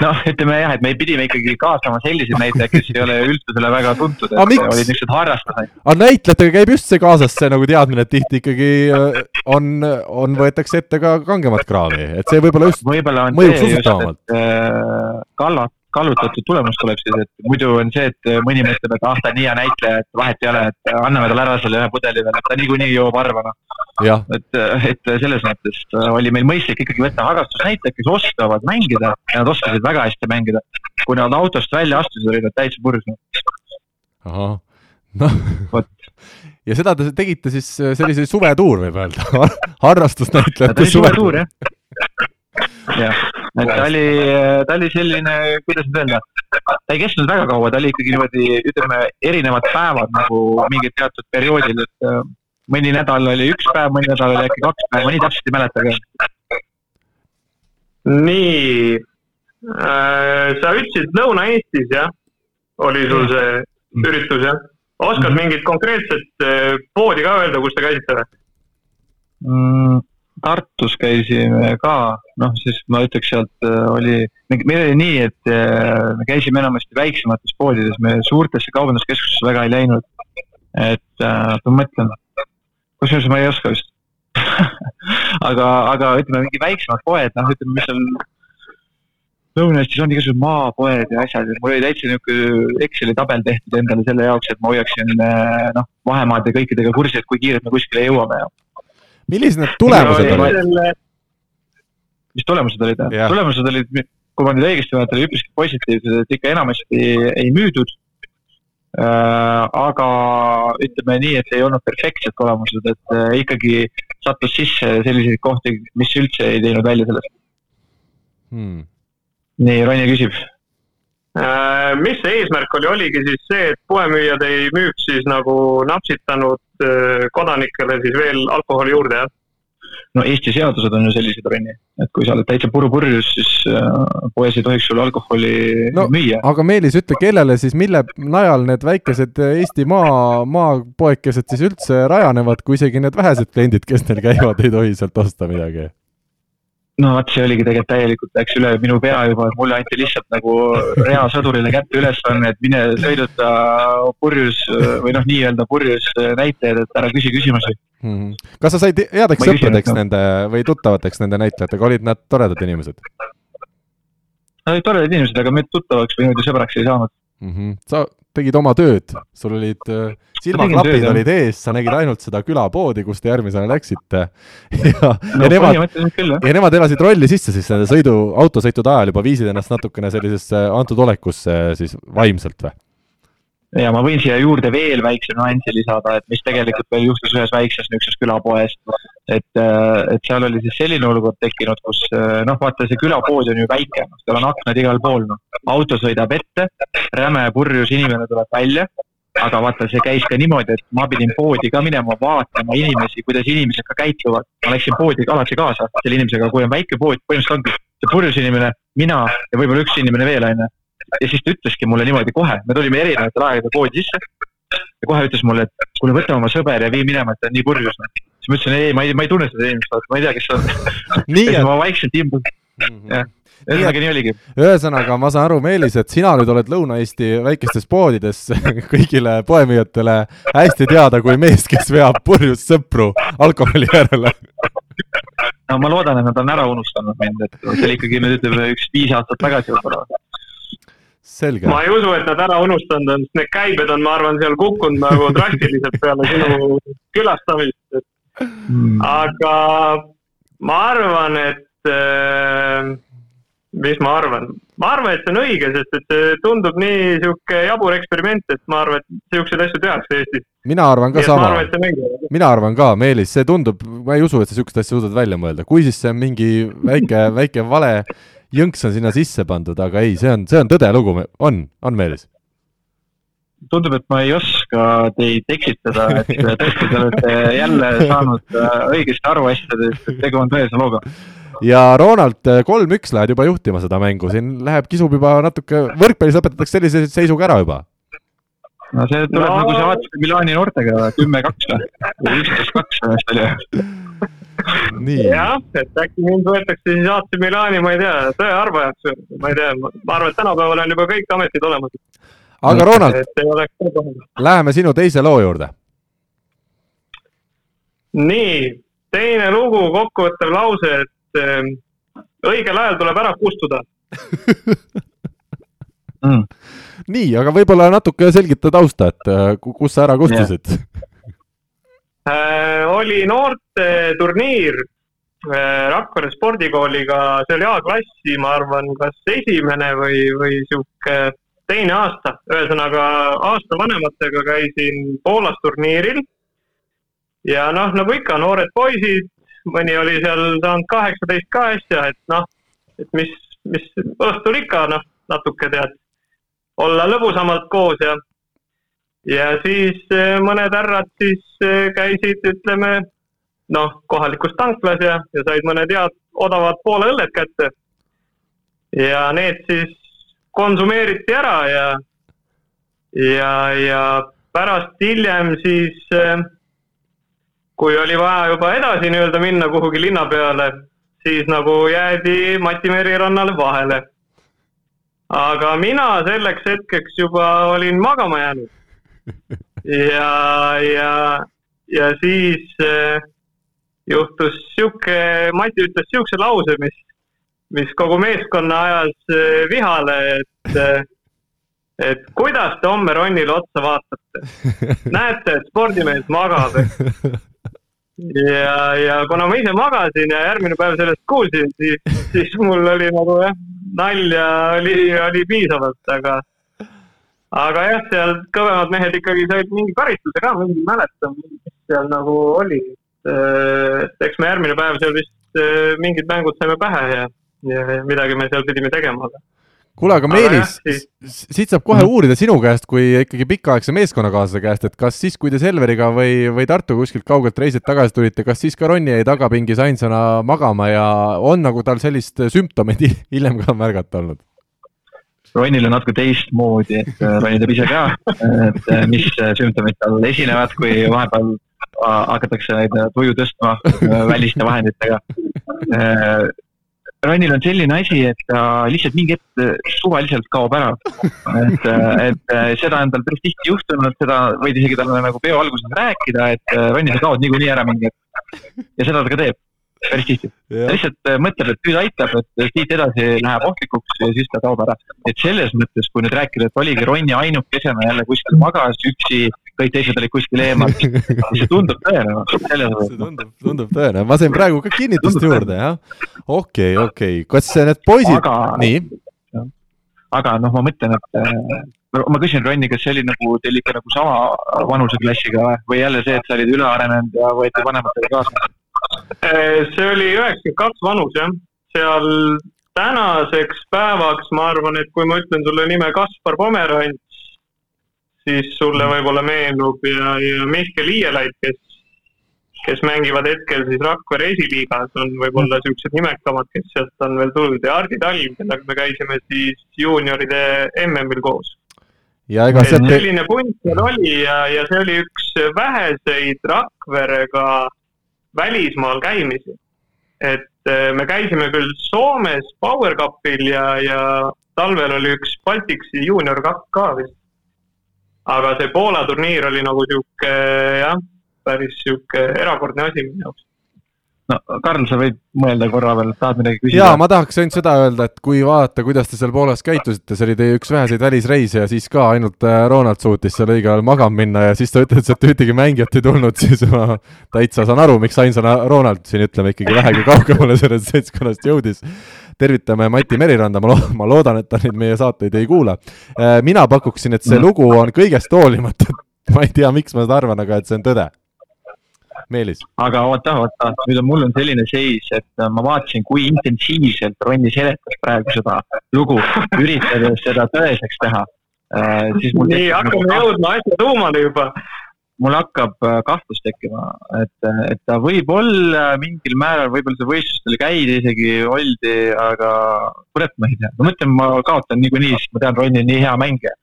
noh, ütleme jah, et me pidime ikkagi kaasama selliseid näitlejaid, kes ei ole üldsusele väga tuntud, et olid niisugused harrastajad. aga näitlejatega käib just see kaasas, see nagu teadmine, et tihti ikkagi äh, on, on, võetakse ette ka kangemat kraami, et see võib-olla just võib-olla mõjub usutavamalt. Äh, Kallat kallutatud tulemus tuleb siis, et muidu on see, et mõni mõtleb, et ah, ta on nii hea näitleja, et vahet ei ole, et anname talle ära selle ühe pudeli veel, et ta niikuinii jõuab harva, noh. et, et selles mõttes oli meil mõistlik ikkagi võtta harrastusnäitlejad, kes oskavad mängida ja nad oskasid väga hästi mängida. kui nad autost välja astusid, olid nad täitsa purjus. ahah, noh ja seda te tegite siis sellise suvetuur, võib öelda. Harrastusnäitlejate suvetuur, jah. Jah, et ta oli, ta oli selline, kuidas nüüd öelda, ta ei kestnud väga kaua, ta oli ikkagi niimoodi, ütleme, erinevad päevad nagu mingil teatud perioodil, et äh, mõni nädal oli üks päev, mõni nädal oli äkki kaks päeva, nii täpselt ei mäleta ka. nii äh,, sa ütlesid Lõuna-Eestis jah, oli sul see üritus jah? oskad -hmm. mingit konkreetset äh, poodi ka öelda, kus te käisite või mm,? Tartus käisime ka, noh, siis ma ütleks, sealt äh, oli, meil oli nii, et äh, me käisime enamasti väiksemates poodides, me suurtesse kaubanduskeskustesse väga ei läinud. et äh, ma mõtlen, kusjuures ma ei oska vist aga, aga ütleme, mingi väiksemad poed, noh, ütleme, mis seal Lõuna-Eestis on igasugused maapoed ja asjad, et mul oli täitsa niisugune Exceli tabel tehtud endale selle jaoks, et ma hoiaksin noh, vahemaad ja kõikidega kursis, et kui kiirelt me kuskile jõuame. ja millised need tulemused no, olid? mis tulemused olid? tulemused olid, kui ma nüüd õigesti mäletan, üpriski positiivsed, et ikka enamasti ei müüdud äh,. aga ütleme nii, et ei olnud perfektsed tulemused, et äh, ikkagi sattus sisse selliseid kohti, mis üldse ei teinud välja sellest hmm.. nii, Ronja küsib mis see eesmärk oli, oligi siis see, et poemüüjad ei müüks siis nagu napsitanud äh, kodanikele siis veel alkoholi juurde, jah? no Eesti seadused on ju sellised, Renni, et kui sa oled täitsa purupurjus, siis äh, poes ei tohiks sulle alkoholi no, müüa. aga Meelis, ütle, kellele siis, mille najal need väikesed Eesti maa, maapoekesed siis üldse rajanevad, kui isegi need vähesed kliendid, kes neil käivad, ei tohi sealt osta midagi? No vot, see oligi tegelikult täielikult, läks üle minu pea juba, et mulle anti lihtsalt nagu reasõdurile kätte ülesanne, et mine sõiduta purjus või noh, nii-öelda purjus näitlejad, et ära küsi küsimusi mm. -hmm. kas sa said headeks sõpradeks no. nende või tuttavateks nende näitlejatega, olid nad toredad inimesed? Nad olid toredad inimesed, aga me tuttavaks või niimoodi sõbraks ei saanud mm. -hmm. sa tegid oma tööd, sul olid äh, silmaklapid olid ees, sa nägid ainult seda külapoodi, kus te järgmisena läksite. ja no,, ja nemad, ja nemad elasid rolli sisse siis nende sõidu, autosõitude ajal juba viisid ennast natukene sellisesse antud olekusse siis vaimselt või? Ja ma võin siia juurde veel väikse nüansi lisada, et mis tegelikult veel juhtus ühes väikses niisuguses külapoes. et, et seal oli siis selline olukord tekkinud, kus noh, vaata see külapood on ju väike, noh, seal on aknad igal pool, noh. auto sõidab ette, räme purjus inimene tuleb välja aga vaata, see käis ka niimoodi, et ma pidin poodi ka minema vaatama inimesi, kuidas inimesed ka käituvad. ma läksin poodi alati kaasa selle inimesega, kui on väike pood, põhimõtteliselt ongi see purjus inimene, mina ja võib-olla üks inimene veel, onju. Ja siis ta ütleski mulle niimoodi kohe, me tulime erinevatel aegadel poodi sisse ja kohe ütles mulle, et kuule, võta oma sõber ja vii minema, et ta on nii purjus. siis ma ütlesin, ei, ma ei, ma ei tunne seda inimest, ma ei tea, kes see on. ja siis ma vaikselt imbusin mm -hmm., jah ühesõnaga nii oligi. ühesõnaga, ma saan aru, Meelis, et sina nüüd oled Lõuna-Eesti väikestes poodides kõigile poemüüjatele hästi teada kui mees, kes veab purjus sõpru alkoholi järele no ma loodan, et nad on ära unustanud mind, et see oli ikkagi nüüd ütleme üks viis aastat tagasi võib-olla. Selge. ma ei usu, et nad ära unustanud on, sest need käibed on, ma arvan, seal kukkunud nagu drastiliselt peale sinu külastamist, et mm. aga ma arvan, et äh, mis ma arvan? ma arvan, et see on õige, sest et see tundub nii sihuke jabur eksperiment, et ma arvan, et siukseid asju tehakse Eestis. mina arvan ka nii sama. mina arvan ka, Meelis, see tundub, ma ei usu, et sa siukest asja suudad välja mõelda, kui siis see on mingi väike, väike vale jõnks on sinna sisse pandud, aga ei, see on, see on tõdelugu, on, on Meelis? tundub, et ma ei oska teid eksitada, et tõesti te olete jälle saanud äh, õigesti aru asjadest, et tegu on tõese looga ja Ronald, äh, kolm-üks lähed juba juhtima seda mängu, siin läheb, kisub juba natuke, võrkpallis lõpetatakse sellise seisuga ära juba. No see tuleb no. nagu see AC Milani noortega, kümme-kaks või üksteist-kaks vist oli. jah, et äkki mind võetakse siis AC Milani, ma ei tea, tõearvajaks, ma ei tea, ma arvan, et tänapäeval on juba kõik ametid olemas. aga Ronald, läheme sinu teise loo juurde. nii, teine lugu, kokkuvõttev lause, et Ehm, õigel ajal tuleb ära kustuda mm.. nii, aga võib-olla natuke selgita tausta, et äh, kus sa ära kustusid äh,? oli noorteturniir äh, Rakvere spordikooliga, see oli A-klassi, ma arvan, kas esimene või, või sihuke teine aasta, ühesõnaga aasta vanematega käisin Poolas turniiril. ja noh, nagu ikka, noored poisid, mõni oli seal saanud kaheksateist ka äsja, et noh, et mis, mis õhtul ikka noh, natuke tead, olla lõbusamalt koos ja, ja siis eh, mõned härrad siis eh, käisid, ütleme noh, kohalikus tanklas ja, ja said mõned head odavad Poola õlled kätte. ja need siis konsumeeriti ära ja, ja, ja pärast hiljem siis äh, kui oli vaja juba edasi nii-öelda minna kuhugi linna peale, siis nagu jäädi Mati Meri rannale vahele. Aga mina selleks hetkeks juba olin magama jäänud. ja, ja, ja siis äh, juhtus sihuke, Mati ütles sihukese lause, mis, mis kogu meeskonna ajas äh, vihale, et äh, et kuidas te homme Ronnile otsa vaatate. näete, et spordimees magab, ja, ja kuna ma ise magasin ja järgmine päev sellest kuulsin, siis, siis mul oli nagu jah, nalja oli, oli piisavalt, aga, aga jah, seal kõvemad mehed ikkagi said mingi karistuse ka, mingi ei mäleta, mis seal nagu oli. eks me järgmine päev seal vist eh, mingid mängud saime pähe ja, ja midagi me seal pidime tegema, aga kuule, aga Meelis, siit saab kohe uurida sinu käest kui ikkagi pikaaegse meeskonnakaaslase käest, et kas siis, kui te Selveriga või, või Tartu kuskilt kaugelt reisilt tagasi tulite, kas siis ka Ronny jäi tagapingis ainsana magama ja on nagu tal sellist sümptomeid hiljem ka märgata olnud? Ronnil on natuke teistmoodi, et äh, Ronny teab ise ka, et äh, mis sümptomid tal esinevad, kui vahepeal äh, hakatakse neid tuju tõstma väliste vahenditega Rannil on selline asi, et ta lihtsalt mingi hetk äh, suvaliselt kaob ära. et, äh, et äh, seda on tal päris tihti juhtunud, seda võid isegi talle nagu peo alguses rääkida, et Ronny, sa kaod niikuinii ära mingi hetk. ja seda ta ka teeb, päris tihti. ta lihtsalt mõtleb, et nüüd aitab, et siit edasi läheb ohtlikuks ja siis ta kaob ära. et selles mõttes, kui nüüd rääkida, et oligi Ronny ainukesena jälle kuskil magas üksi kõik teised olid kuskil eemal. see tundub tõene, see tundub, tundub tõene, ma sain praegu ka kinnitust juurde, jah. okei, okei, kas need poisid aga..., nii? aga noh, ma mõtlen, et äh, ma küsin Ronni, kas see oli nagu teil ikka nagu sama vanuseklassiga või, või jälle see, et sa olid üle arenenud ja võeti vanematega kaasa? Äh, see oli üheksakümmend kaks vanus jah, seal tänaseks päevaks ma arvan, et kui ma ütlen sulle nime Kaspar Pomerants, siis sulle võib-olla meenub ja, ja Mihkel Iielaid, kes, kes mängivad hetkel siis Rakvere esiliigas, on võib-olla niisugused nimekamad, kes sealt on veel tulnud ja Hardi Talv, kellega me käisime siis juunioride MM-il koos. ja ega sealt selline punt seal oli ja, ja see oli üks väheseid Rakverega välismaal käimisi. et eh, me käisime küll Soomes Power Cupil ja, ja talvel oli üks Baltiksi juunior kapp ka vist aga see Poola turniir oli nagu sihuke jah, päris sihuke erakordne asi minu jaoks no Karl, sa võid mõelda korra veel, tahad midagi küsida? jaa, ma tahaks ainult seda öelda, et kui vaadata, kuidas te seal Poolas käitusite, see oli teie üks väheseid välisreise ja siis ka ainult äh, Ronald suutis seal õigel ajal magama minna ja siis ta ütles, et ühtegi mängijat ei tulnud, siis ma täitsa saan aru, miks ainsana Ronald siin ütleme ikkagi vähegi kaugemale sellest seltskonnast jõudis tervitame Mati Meriranda, ma lo-, ma loodan, et ta nüüd meie saateid ei kuula. Äh, mina pakuksin, et see lugu on kõigest hoolimata, ma ei tea, miks ma seda arvan, aga et see on tõde. Meelis. aga oota, oota, nüüd on, mul on selline seis, et äh, ma vaatasin, kui intensiivselt Ronni seletas praegu seda lugu, üritades seda tõeseks teha äh,. nii, hakkame jõudma asja tuumale juba mul hakkab äh, kahtlus tekkima, et, et ta võib-olla mingil määral, võib-olla see võistlustel käidi isegi, oldi, aga kurat, ma ei tea, ma mõtlen, ma kaotan niikuinii, sest ma tean, Ronny on nii hea mängija.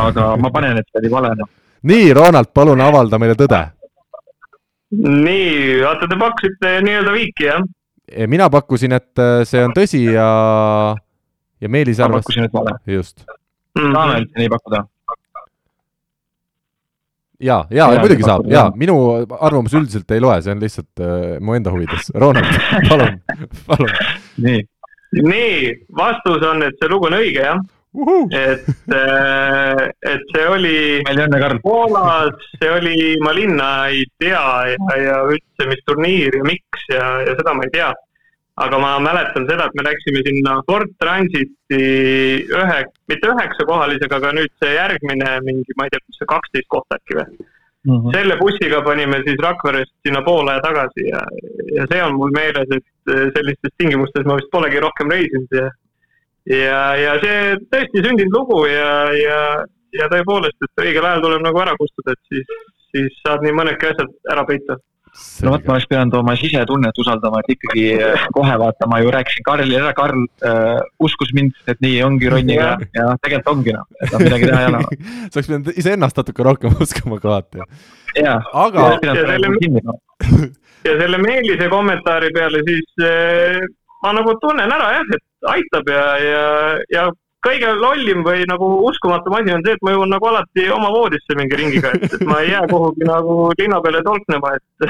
aga ma panen, et see oli vale, noh. nii, Ronald, palun avalda meile tõde. nii, vaata, te pakkusite nii-öelda viiki, jah? mina pakkusin, et äh, see on tõsi ja, ja Meelis arvas. ma pakkusin, et vale. just mm. -hmm. üldse nii pakkuda ja, ja, ja muidugi saab ja minu arvamus üldiselt ei loe, see on lihtsalt äh, mu enda huvides. Ronald, palun, palun. nii, nii, vastus on, et see lugu on õige, jah. et, äh, et see oli Poolas, see oli, ma linna ei tea ja, ja üldse, mis turniir ja miks ja, ja seda ma ei tea aga ma mäletan seda, et me läksime sinna Ford Transiti ühe, mitte üheksakohalisega, aga nüüd see järgmine mingi, ma ei tea, mis see kaksteist kohta äkki või mm. -hmm. selle bussiga panime siis Rakverest sinna Poola ja tagasi ja, ja see on mul meeles, et sellistes tingimustes ma vist polegi rohkem reisinud ja ja, ja see tõesti sündinud lugu ja, ja, ja tõepoolest, et õigel ajal tuleb nagu ära kustuda, et siis, siis saad nii mõnedki asjad ära peita no vot, ma oleks pidanud oma sisetunnet usaldama, et ikkagi äh, kohe vaata, ma ju rääkisin Karlile ära, Karl äh, uskus mind, et nii ongi Ronniga ja noh, tegelikult ongi noh, et noh, midagi teha ei ole sa oleks pidanud iseennast natuke rohkem uskuma ka vaata. jaa, aga. ja, ja selle, ja selle Meelise kommentaari peale siis äh, ma nagu tunnen ära jah, et aitab ja, ja, ja kõige lollim või nagu uskumatum asi on see, et ma jõuan nagu alati oma voodisse mingi ringiga, et, et ma ei jää kuhugi nagu linna peale tolknema, et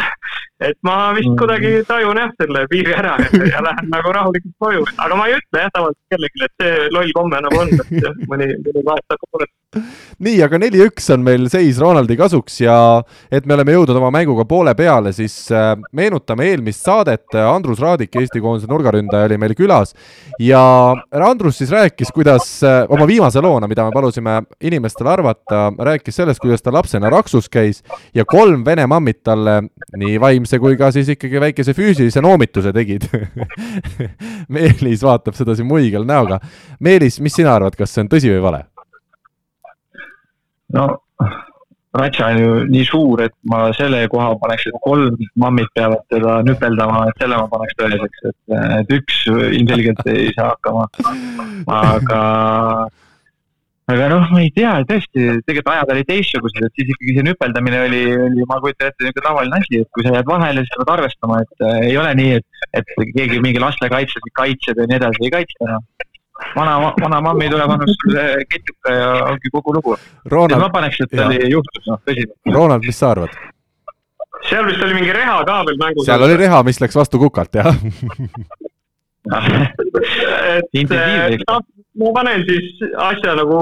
et ma vist mm. kuidagi tajun jah selle piiri ära ja, ja lähen nagu rahulikult koju, aga ma ei ütle jah tavaliselt kellelegi, et see loll komme nagu on, et mõni, mõni hakkab muret. Nii, aga neli-üks on meil seis Ronaldi kasuks ja et me oleme jõudnud oma mänguga poole peale, siis äh, meenutame eelmist saadet, Andrus Raadik, Eesti koondise nurgaründaja, oli meil külas ja Andrus siis rääkis, kuidas äh, oma viimase loona, mida me palusime inimestel arvata, rääkis sellest, kuidas ta lapsena Raksus käis ja kolm vene mammit talle nii vaimse kui ka siis ikkagi väikese füüsilise noomituse tegid Meelis vaatab seda siin muigel näoga. Meelis, mis sina arvad, kas see on tõsi või vale? No ratša on ju nii suur, et ma selle koha paneks, et kolm mammit peavad teda nüpeldama, et selle ma paneks tõeseks, et, et üks ilmselgelt ei saa hakkama. aga aga noh, ma ei tea, tõesti, tegelikult ajad olid teistsugused, et siis ikkagi see nüpeldamine oli, oli, ma kujutan ette, niisugune tavaline asi, et kui sa jääd vahele, siis pead arvestama, et äh, ei ole nii, et, et keegi mingi lastekaitses kaitseb ja nii edasi, ei kaitse enam no.. Vana, vana mammi tuleb, annab sulle ketjuka ja ongi kogu lugu. ma paneks, et see oli juhtus, noh, tõsiselt. Ronald, mis sa arvad? seal vist oli mingi reha ka veel mängus. seal oli reha, mis läks vastu kukalt, jah et noh, ma panen siis asja nagu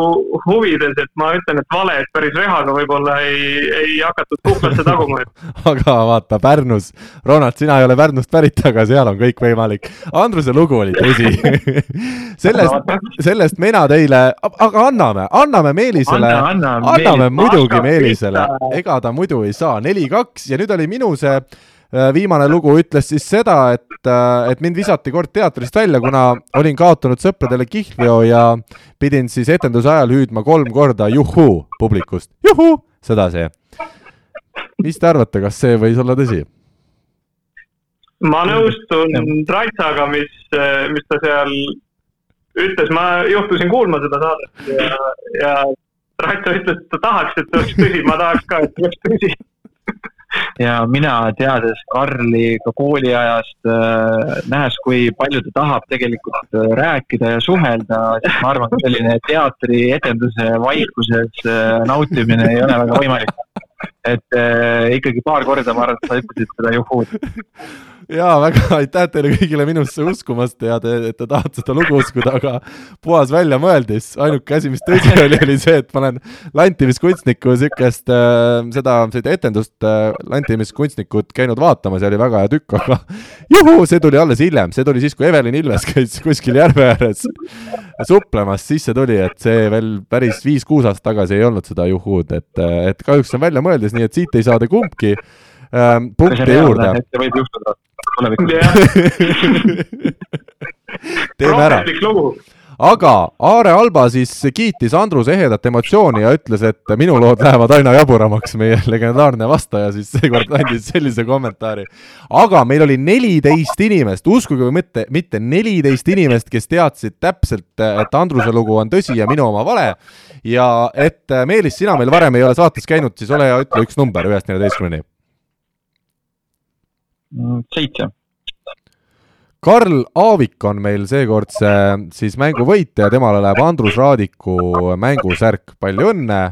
huvides, et ma ütlen, et vale, et päris rehaga võib-olla ei, ei hakatud kuklasse taguma aga vaata, Pärnus, Ronald, sina ei ole Pärnust pärit, aga seal on kõik võimalik. Andruse lugu oli tõsi. Sellest, sellest mina teile, aga anname, anname Meelisele, anname Meelis. muidugi Meelisele, ega ta muidu ei saa, neli-kaks ja nüüd oli minu see viimane lugu ütles siis seda, et, et mind visati kord teatrist välja, kuna olin kaotanud sõpradele kihlveo ja pidin siis etenduse ajal hüüdma kolm korda juhuu publikust, juhuu, sedasi. mis te arvate, kas see võis olla tõsi? ma nõustun Raitsaga, mis, mis ta seal ütles, ma juhtusin kuulma seda saadet ja, ja Raitsa ütles, et ta tahaks, et see oleks tõsi, ma tahaks ka, et see oleks tõsi ja mina, teades Karli ka kooliajast, äh, nähes, kui palju ta tahab tegelikult äh, rääkida ja suhelda, siis ma arvan, et selline teatrietenduse vaikuses äh, nautimine ei ole väga võimalik. et ikkagi paar korda, ma arvan, sa ütlesid seda juhud jaa, väga aitäh teile kõigile minusse uskumast ja te, et te tahate seda lugu uskuda, aga puhas väljamõeldis. ainuke asi, mis tõsi oli, oli see, et ma olen lantimiskunstniku niisugust äh,, seda, seda etendust äh, lantimiskunstnikut käinud vaatamas ja oli väga hea tükk, aga juhuu, see tuli alles hiljem, see tuli siis, kui Evelin Ilves käis kuskil järve ääres suplemas, siis see tuli, et see veel päris viis-kuus aastat tagasi ei olnud seda juhuud, et, et kahjuks on väljamõeldis, nii et siit ei saa te kumbki ähm, punkti juurde. võib juhtuda tulevikus teeme ära. aga Aare Alba siis kiitis Andruse ehedat emotsiooni ja ütles, et minu lood lähevad aina jaburamaks, meie legendaarne vastaja siis seekord andis sellise kommentaari. aga meil oli neliteist inimest, uskuge või mitte, mitte neliteist inimest, kes teadsid täpselt, et Andruse lugu on tõsi ja minu oma vale. ja et Meelis, sina meil varem ei ole saates käinud, siis ole hea, ütle üks number ühest neljateistkümneni seitse. Karl Aavik on meil seekordse siis mängu võitja, temale läheb Andrus Raadiku mängusärk, palju õnne!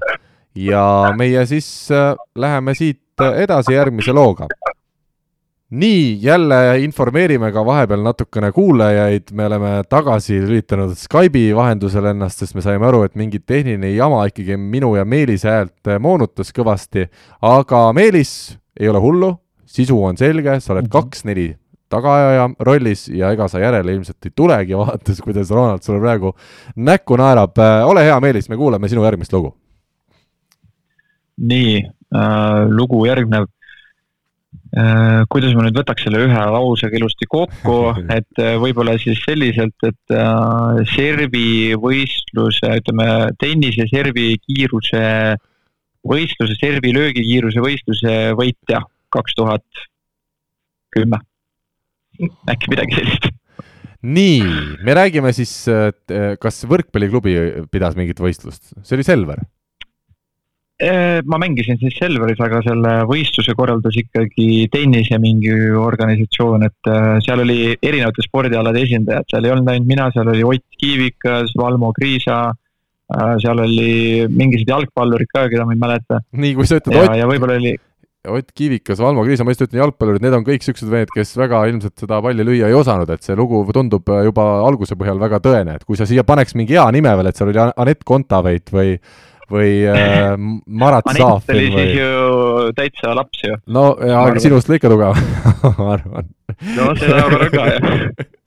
Ja meie siis äh, läheme siit edasi järgmise looga. nii, jälle informeerime ka vahepeal natukene kuulajaid, me oleme tagasi lülitanud Skype'i vahendusel ennast, sest me saime aru, et mingi tehniline jama ikkagi minu ja Meelise häält moonutas kõvasti, aga Meelis, ei ole hullu, sisu on selge, sa oled mhm. kaks-neli tagaajaja rollis ja ega sa järele ilmselt ei tulegi, vaadates, kuidas Ronald sulle praegu näkku naerab. Äh, ole hea, Meelis, me kuulame sinu järgmist lugu. nii äh,, lugu järgneb äh,. kuidas ma nüüd võtaks selle ühe lausega ilusti kokku, et äh, võib-olla siis selliselt, et äh, servi võistluse, ütleme tennise servi kiiruse võistluse, servi löögikiiruse võistluse võitja kaks tuhat kümme, äkki midagi sellist. nii, me räägime siis, kas võrkpalliklubi pidas mingit võistlust, see oli Selver? ma mängisin siis Selveris, aga selle võistluse korraldas ikkagi tennise mingi organisatsioon, et äh, seal oli erinevate spordialade esindajad, seal ei olnud ainult mina, seal oli Ott Kiivikas, Valmo Kriisa, seal oli mingisugused jalgpallurid ka, keda ma ei mäleta. nii, kui sa ütled Ott. ja võib-olla oli Ott Kiivikas, Valmo Kriisa, ma just ütlen jalgpallurid, need on kõik niisugused mehed, kes väga ilmselt seda palli lüüa ei osanud, et see lugu tundub juba alguse põhjal väga tõene, et kui sa siia paneks mingi hea nime veel, et seal oli Anett Kontaveit või või äh, Marat Saafin või? oli siis ju täitsa laps ju. no, aga sinust lõika tugev ma arvan. no ma arvan ka, jah.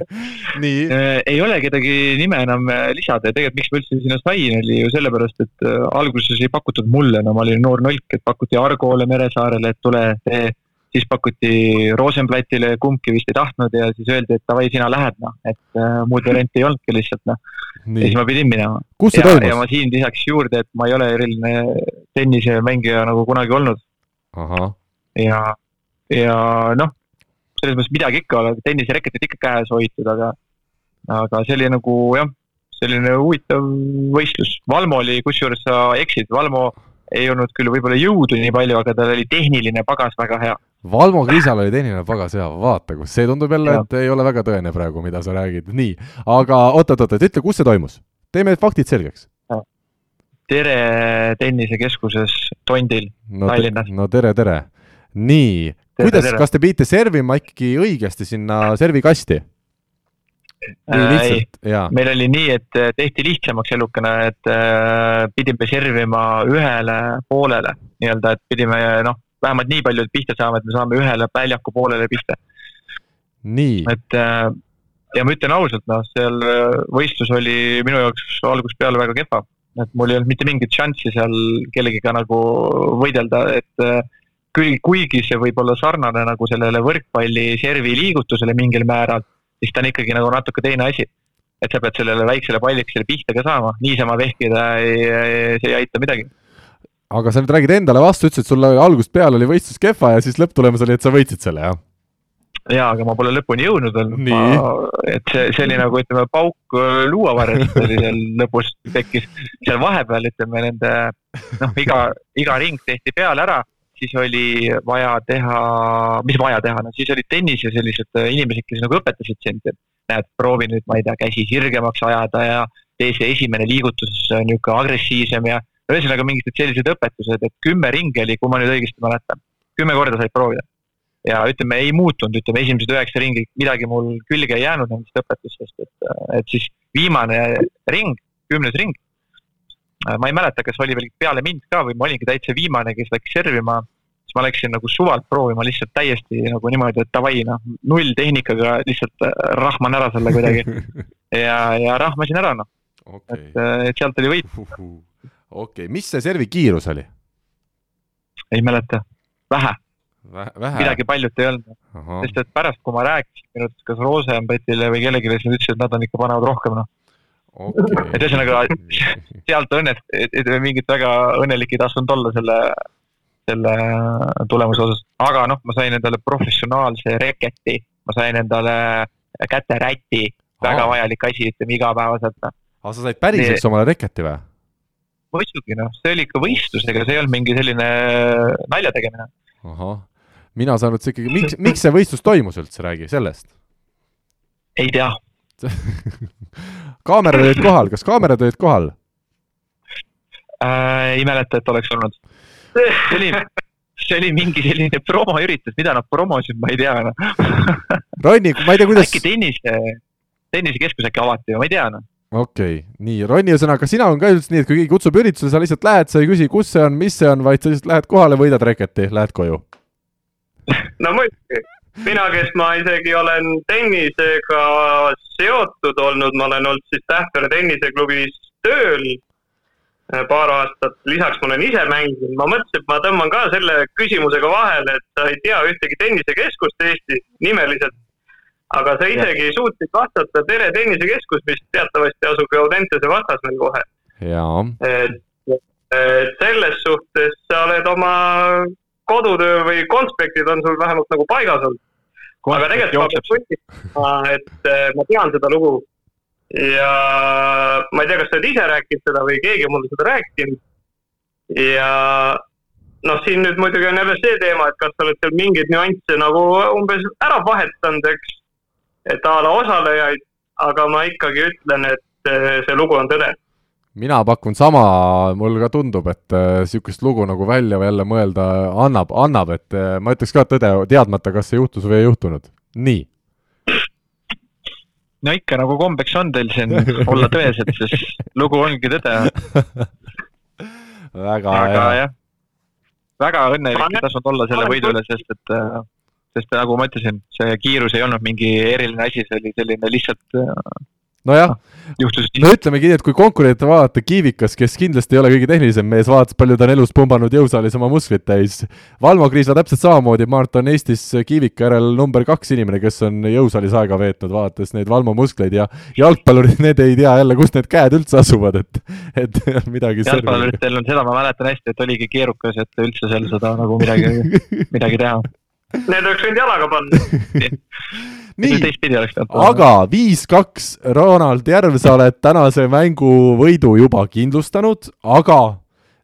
nii äh,. ei ole kedagi nime enam äh, lisada ja tegelikult miks ma üldse sinna sain, oli ju sellepärast, et äh, alguses ei pakutud mulle, no ma olin noor nolk, et pakuti Argole Meresaarele, et tule tee siis pakuti Rosenblattile, kumbki vist ei tahtnud ja siis öeldi, et davai, sina lähed noh, et äh, muud varianti ei olnudki lihtsalt noh. ja siis ma pidin minema. toimus? ja ma siin lisaks juurde, et ma ei ole eriline tennisemängija nagu kunagi olnud. ja, ja noh, selles mõttes midagi ikka, tennisereketit ikka käes hoitud, aga, aga see oli nagu jah, selline huvitav võistlus. Valmo oli, kusjuures sa eksid, Valmo ei olnud küll võib-olla jõudu nii palju, aga tal oli tehniline pagas väga hea Valmo Kriisal oli tehniline pagas hea, vaata, kus see tundub jälle, et ei ole väga tõene praegu, mida sa räägid, nii. aga oot-oot-oot, ütle, kus see toimus? teeme faktid selgeks. tere tennisekeskuses Tondil no, Tallinnas. no tere, tere. nii, kuidas, kas te pidite servima ikkagi õigesti sinna servikasti? ei, meil oli nii, et äh, tehti lihtsamaks elukene, et äh, pidime servima ühele poolele nii-öelda, et pidime noh, vähemalt nii palju pihta saama, et me saame ühele väljaku poolele pihta. et äh, ja ma ütlen ausalt, noh, seal äh, võistlus oli minu jaoks algusest peale väga kehva. et mul ei olnud mitte mingit šanssi seal kellegiga nagu võidelda, et äh, küll, kuigi see võib olla sarnane nagu sellele võrkpalli servi liigutusele mingil määral, siis ta on ikkagi nagu natuke teine asi. et sa pead sellele väiksele pallikesele pihta ka saama, niisama vehkida ei, see ei aita midagi aga sa nüüd räägid endale vastu, ütlesid, sul algusest peale oli võistlus kehva ja siis lõpptulemus oli, et sa võitsid selle, jah? jaa, aga ma pole lõpuni jõudnud veel. et see, see oli nagu ütleme, pauk luuavarjast oli seal lõpus tekkis. seal vahepeal ütleme nende, noh, iga, iga ring tehti peale ära siis oli vaja teha, mis vaja teha, no siis olid tennise sellised äh, inimesed, kes nagu õpetasid sind, et näed, proovi nüüd, ma ei tea, käsi sirgemaks ajada ja tee see esimene liigutus äh, niisugune agressiivsem ja ühesõnaga mingid sellised õpetused, et kümme ringi oli, kui ma nüüd õigesti mäletan, kümme korda said proovida. ja ütleme, ei muutunud, ütleme esimesed üheksa ringi, midagi mul külge ei jäänud nendest õpetustest, et, et siis viimane ring, kümnes ring Äh, ma ei mäleta, kas oli veel peale mind ka või ma olingi täitsa viimane, kes läks servima, siis ma läksin nagu suvalt proovima lihtsalt täiesti nagu niimoodi, et davai, noh, null tehnikaga lihtsalt äh, rahman ära selle kuidagi. ja, ja rahmasin ära, noh okay.. et, äh, et sealt oli võit. Okei okay., mis see servi kiirus oli? ei mäleta, vähe. midagi paljut ei olnud. sest et pärast, kui ma rääkisin minu arust kas Rosenbettile või kellelegi, siis nad ütlesid, et nad on ikka panevad rohkem, noh okay.. et ühesõnaga sealt õnnet, et mingit väga õnnelik ei tahtnud olla selle, selle tulemuse osas, aga noh, ma sain endale professionaalse reketi, ma sain endale käteräti, väga vajalik asi, ütleme igapäevaselt. aga sa said päriseks omale reketi või? Muidugi noh, see oli ikka võistlusega, see ei olnud mingi selline nalja tegemine. ahah, mina saan üldse ikkagi, miks, miks see võistlus toimus üldse, räägi sellest. ei tea kaamerad olid kohal, kas kaamerad olid kohal äh,? ei mäleta, et oleks olnud. see oli, see oli mingi selline promoüritus, mida nad promosid, ma ei tea no. Ronni, ma ei tea, kuidas. äkki tennise, tennisekeskus äkki avati ma ei tea noh okei okay., nii, Ronni, ühesõnaga sina on ka üldiselt nii, et kui keegi kutsub üritusele, sa lihtsalt lähed, sa ei küsi, kus see on, mis see on, vaid sa lihtsalt lähed kohale, võidad reketi, lähed koju. no muidugi, mina, kes ma isegi olen tennisega seotud olnud, ma olen olnud siis Tähtvere tenniseklubis tööl äh, paar aastat, lisaks ma olen ise mänginud, ma mõtlesin, et ma tõmban ka selle küsimusega vahele, et sa ei tea ühtegi tennisekeskust Eestis nimeliselt. Aga sa isegi ja. suutsid vastata Tere tennisekeskus, mis teatavasti asub Audentese vastas meil kohe. et, et selles suhtes sa oled oma kodutöö või konspektid on sul vähemalt nagu paigas olnud. aga tegelikult ma pean tunnistama, et äh, ma tean seda lugu ja ma ei tea, kas sa oled ise rääkinud seda või keegi on mulle seda rääkinud. ja noh, siin nüüd muidugi on jälle see teema, et kas sa oled seal mingeid nüansse nagu umbes ära vahetanud, eks. Et a la osalejaid, aga ma ikkagi ütlen, et äh, see lugu on tõde mina pakun sama, mul ka tundub, et niisugust äh, lugu nagu välja või jälle mõelda annab, annab, et äh, ma ütleks ka tõde, teadmata, kas see juhtus või ei juhtunud. nii. no ikka nagu kombeks on teil siin olla tõesed, sest lugu ongi tõde väga aga hea. väga õnnelik tasunud olla selle võidu üle, sest et sest nagu ma ütlesin, see kiirus ei olnud mingi eriline asi, see oli selline lihtsalt nojah, no ütlemegi nii, et kui konkurente vaadata, Kiivikas, kes kindlasti ei ole kõige tehnilisem mees, vaatas, palju ta on elus pumbanud jõusaalis oma musklit täis. Valmo Kriisla täpselt samamoodi, ma arvan, et on Eestis Kiivika järel number kaks inimene, kes on jõusaalis aega veetnud, vaadates neid Valmo muskleid ja jalgpallurid, need ei tea jälle, kus need käed üldse asuvad, et, et midagi. jalgpalluritel on seda, ma mäletan hästi, et oligi keerukas, et üldse seal seda nagu midagi, midagi teha. Need oleks võinud jalaga panna. Nii, aga viis-kaks, Ronald Järv, sa oled tänase mängu võidu juba kindlustanud, aga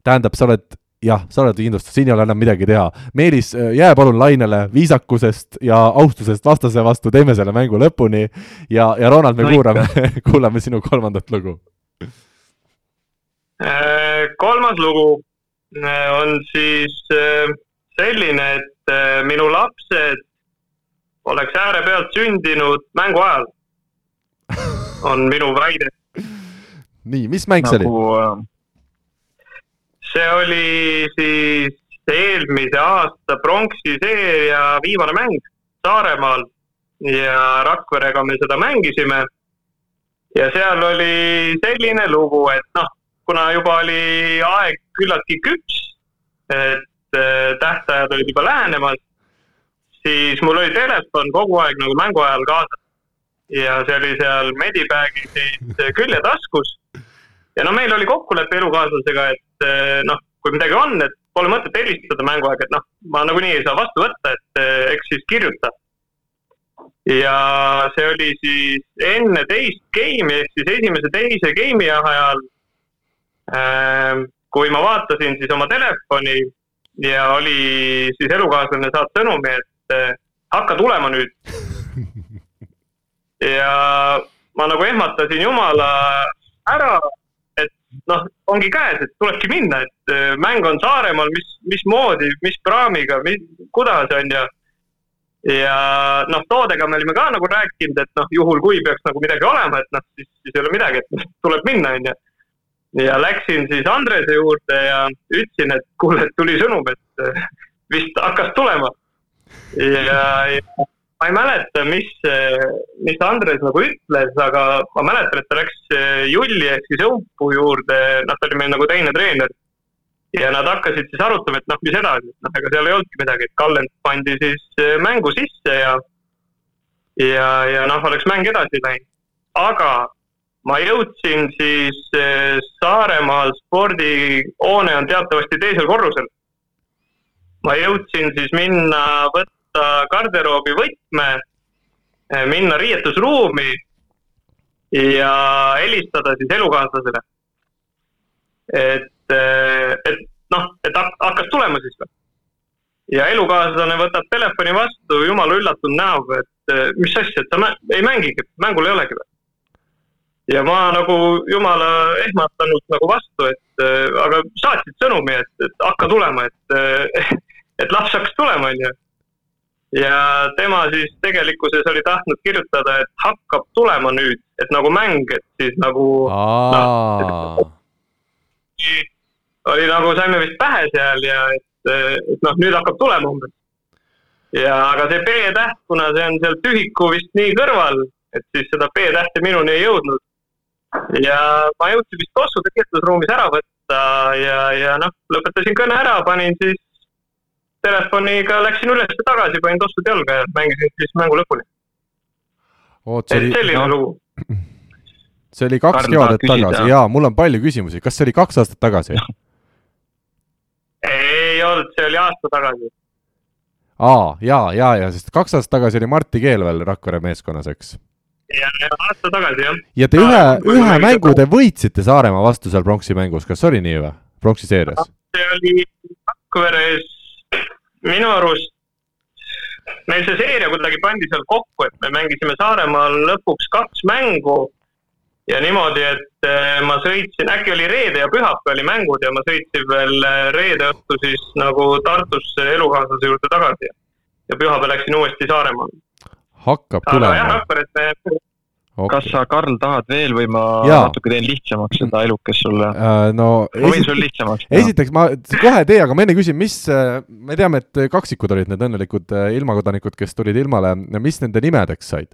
tähendab, sa oled jah, sa oled kindlustatud, siin ei ole enam midagi teha. Meelis, jää palun lainele viisakusest ja austusest vastase vastu, teeme selle mängu lõpuni. Ja, ja Ronald, me no, kuulame, kuulame sinu kolmandat lugu. Äh, kolmas lugu äh, on siis äh, selline, et minu lapsed oleks äärepealt sündinud mängu ajal, on minu väide. nii, mis mäng see nagu, oli? Äh, see oli siis eelmise aasta pronksi seeria viimane mäng Saaremaal ja Rakverega me seda mängisime. ja seal oli selline lugu, et noh, kuna juba oli aeg küllaltki küps, et tähtajad olid juba lähenemas, siis mul oli telefon kogu aeg nagu mängu ajal kaasas. ja see oli seal Medibagi siis küljetaskus. ja no meil oli kokkulepe elukaaslasega, et äh, noh, kui midagi on, et pole mõtet helistada mängu aeg, et noh, ma nagunii ei saa vastu võtta, et eks siis kirjuta ja see oli siis enne teist game'i ehk siis esimese, teise game'i ajal äh,. kui ma vaatasin siis oma telefoni ja oli siis elukaaslane saat sõnumi, et äh, hakka tulema nüüd. ja ma nagu ehmatasin jumala ära, et noh, ongi käes, et tulebki minna, et äh, mäng on Saaremaal, mis, mismoodi, mis praamiga, kuidas on ja ja noh, toodega me olime ka nagu rääkinud, et noh, juhul kui peaks nagu midagi olema, et noh, siis, siis ei ole midagi, et tuleb minna, onju. Ja läksin siis Andrese juurde ja ütlesin, et kuule, et tuli sõnum, et eh, vist hakkas tulema. ja, ja ma ei mäleta, mis, mis Andres nagu ütles, aga ma mäletan, et ta läks eh, Julli ehk siis Õupu juurde, noh, ta oli meil nagu teine treener ja nad hakkasid siis arutama, et noh, mis edasi, noh, ega seal ei olnudki midagi, et Kallend pandi siis eh, mängu sisse ja ja, ja noh, oleks mäng edasi läinud. aga ma jõudsin siis eh, Saaremaal, spordihoone on teatavasti teisel korrusel. ma jõudsin siis minna, võtta garderoobi võtme, eh, minna riietusruumi ja helistada siis elukaaslasele. et et, et noh, et hakkas tulema siis või. ja elukaaslane võtab telefoni vastu, jumala üllatunud näoga, et mis asja, et sa ei mängigi, mängul ei olegi või. Ja ma nagu jumala ehmatanud nagu vastu, et aga saatsid sõnumi, et, et hakka tulema, et, et laps hakkas tulema, onju ja tema siis tegelikkuses oli tahtnud kirjutada, et hakkab tulema nüüd, et nagu mäng, et siis nagu. No, oli nagu, saime vist pähe seal ja et, et noh, nüüd hakkab tulema umbes. ja aga see B-täht, kuna see on seal tühiku vist nii kõrval, et siis seda B-tähte minuni ei jõudnud. Ja ma jõudsin vist tossu tekitusruumis ära võtta ja, ja noh, lõpetasin kõne ära, panin siis telefoniga, läksin üles ja tagasi, panin tossud jalga ja mängisin siis mängu lõpuni. et selline no. lugu see oli kaks kevadet tagasi, jaa, mul on palju küsimusi, kas see oli kaks aastat tagasi? ei olnud, see oli aasta tagasi. aa, ja, ja, ja, sest kaks aastat tagasi oli Martti Keel veel Rakvere meeskonnas, eks? Ja, aasta tagasi, jah. ja te ühe, ühe mängu te võitsite Saaremaa vastu seal pronksi mängus, kas oli nii või, pronksi seerias? see oli Rakveres minu arust meil see seeria kuidagi pandi seal kokku, et me mängisime Saaremaal lõpuks kaks mängu ja niimoodi, et eh, ma sõitsin, äkki oli reede ja pühapäev oli mängud ja ma sõitsin veel eh, reede õhtu siis nagu Tartusse elukaaslase juurde tagasi. ja pühapäev läksin uuesti Saaremaale. Hakkab tulema. aga Rakveres me okay.. kas sa, Karl, tahad veel või ma ja. natuke teen lihtsamaks seda elukest sulle uh,? no ma võin sul lihtsamaks teha. esiteks ma kohe tee, aga ma enne küsin, mis, me teame, et kaksikud olid need õnnelikud ilmakodanikud, kes tulid ilmale, mis nende nimedeks said?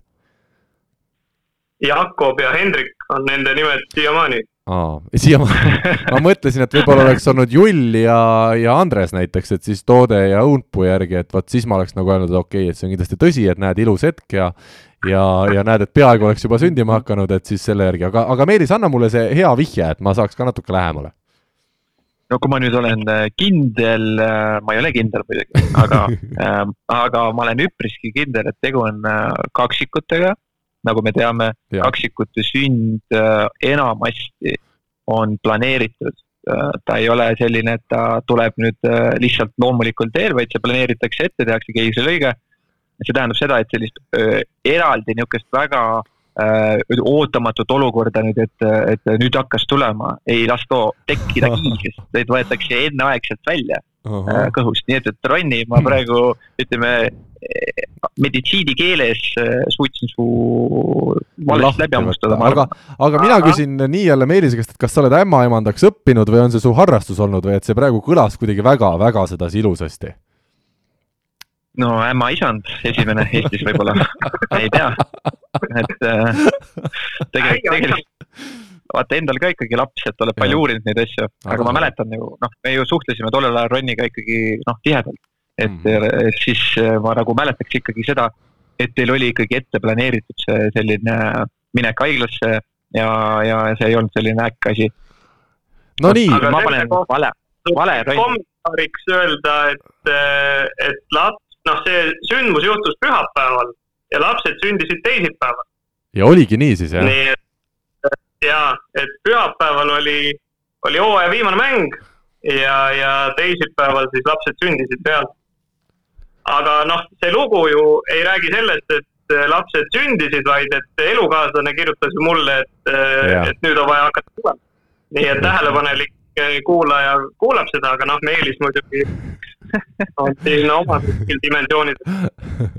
Jakob ja Hendrik on nende nimed siiamaani. Aa, siiamaani ma mõtlesin, et võib-olla oleks olnud Jull ja, ja Andres näiteks, et siis Toode ja Õunpuu järgi, et vot siis ma oleks nagu öelnud, et okei okay,, et see on kindlasti tõsi, et näed, ilus hetk ja ja, ja näed, et peaaegu oleks juba sündima hakanud, et siis selle järgi, aga, aga Meelis, anna mulle see hea vihje, et ma saaks ka natuke lähemale. No kui ma nüüd olen äh, kindel, äh, ma ei ole kindel muidugi, aga äh, aga ma olen üpriski kindel, et tegu on äh, kaksikutega nagu me teame, kaksikute sünd äh, enamasti on planeeritud. Äh, ta ei ole selline, et ta tuleb nüüd äh, lihtsalt loomulikul teel, vaid see planeeritakse ette, tehakse keisrilõige. see tähendab seda, et sellist eraldi niisugust väga ootamatut olukorda nüüd, et, et nüüd hakkas tulema, ei lasta tekkida kiiresti, vaid võetakse enneaegselt välja -huh. kõhust, nii et, et Ronni, ma hmm. praegu ütleme meditsiinikeeles äh, suutsin su valesti läbi hammustada. aga, aga mina küsin nii jälle Meelise käest, et kas sa oled ämmaemandaks õppinud või on see su harrastus olnud või et see praegu kõlas kuidagi väga-väga sedasi ilusasti? no ämmaisand, esimene Eestis võib-olla ei tea, et äh, tegelikult, tegelikult vaata endal ka ikkagi laps, et oled palju uurinud neid asju, aga ma mäletan ju, noh, me ju suhtlesime tollel ajal Roniga ikkagi noh, tihedalt. et mm, -hmm. et siis äh, ma nagu mäletaks ikkagi seda, et teil oli ikkagi ette planeeritud see selline minek haiglasse ja, ja see ei olnud selline äkk asi. no nii. ma panen vale, vale Ronni. kommentaariks öelda, et, et laps, noh, see sündmus juhtus pühapäeval ja lapsed sündisid teisipäeval. ja oligi nii siis, jah? nii, et ja, et pühapäeval oli, oli hooaja viimane mäng ja, ja teisipäeval siis lapsed sündisid pealt. aga noh, see lugu ju ei räägi sellest, et lapsed sündisid, vaid et elukaaslane kirjutas ju mulle, et, et nüüd on vaja hakata tulema. nii et tähelepanelik kuulaja kuulab seda, aga noh, Meelis muidugi on siin oma dimensioonid.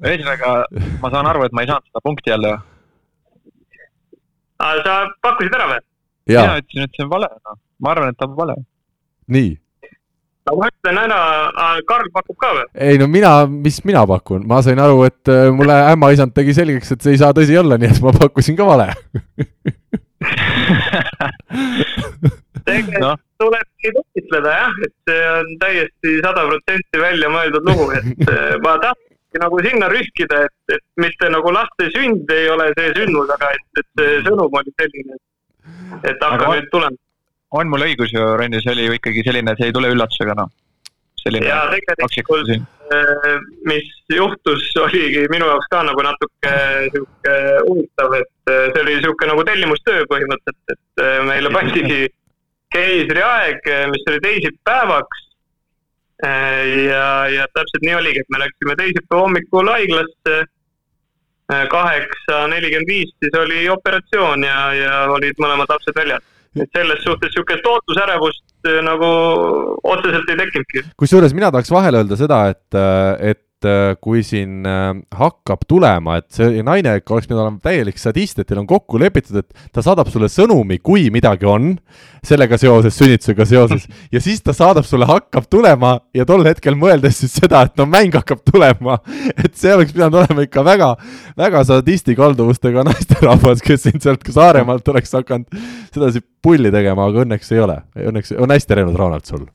ühesõnaga, ma saan aru, et ma ei saanud seda punkti jälle sa pakkusid ära või? mina ütlesin, et see on vale, noh. ma arvan, et ta on vale. nii. no ma ütlen ära, Karl pakub ka või? ei no mina, mis mina pakun, ma sain aru, et äh, mulle ämmaisand tegi selgeks, et see ei saa tõsi olla, nii et ma pakkusin ka vale tegelikult no. tuleb neid õnnitleda jah, et see on täiesti sada protsenti välja mõeldud lugu, et äh, ma tahtsin nagu sinna rühkida, et, et mitte nagu laste sünd ei ole see sündmus, aga et, et see sõnum oli selline, et hakkab nüüd tulema. on mul õigus ju, Rendi, see oli ju ikkagi selline, see ei tule üllatusega, noh. ja tegelikult, äh, mis juhtus, oligi minu jaoks ka nagu natuke sihuke huvitav, et äh, see oli sihuke nagu tellimustöö põhimõtteliselt, et äh, meile pandigi keisriaeg, mis oli teisipäevaks ja, ja täpselt nii oligi, et me läksime teisipäeva hommikul haiglasse. Äh, kaheksa nelikümmend viis siis oli operatsioon ja, ja olid mõlemad lapsed väljas. et selles suhtes niisugust ootusärevust äh, nagu otseselt ei tekkinudki. kusjuures mina tahaks vahele öelda seda, et, et et äh, kui siin äh, hakkab tulema, et see naine oleks pidanud olema täielik sadist, et teil on kokku lepitud, et ta saadab sulle sõnumi, kui midagi on sellega seoses, sünnitusega seoses, ja siis ta saadab sulle, hakkab tulema ja tol hetkel mõeldes siis seda, et no mäng hakkab tulema. et see oleks pidanud olema ikka väga, väga sadisti kalduvustega naisterahvas, kes siin sealt Saaremaalt oleks hakanud sedasi pulli tegema, aga õnneks ei ole. Õnneks on hästi läinud, Ronald, sul.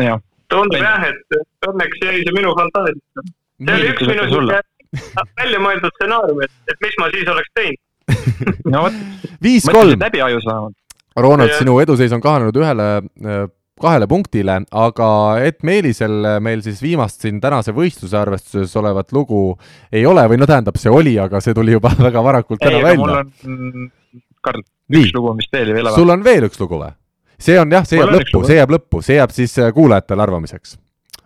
jah tundub jah, et õnneks jäi see minu fantaasiasse. see oli üks minu välja mõeldud stsenaarium, et, et mis ma siis oleks teinud no vot, viis-kolm. läbi ajus vähemalt. Ronald, sinu eduseis on kahanenud ühele, äh, kahele punktile, aga et Meelisel meil siis viimast siin tänase võistluse arvestuses olevat lugu ei ole või no tähendab, see oli, aga see tuli juba väga varakult täna välja. mul on, Karl, üks lugu vist veel veel. sul on veel üks lugu või? See on jah, see jääb lõppu, see jääb lõppu, see jääb siis äh, kuulajatele arvamiseks.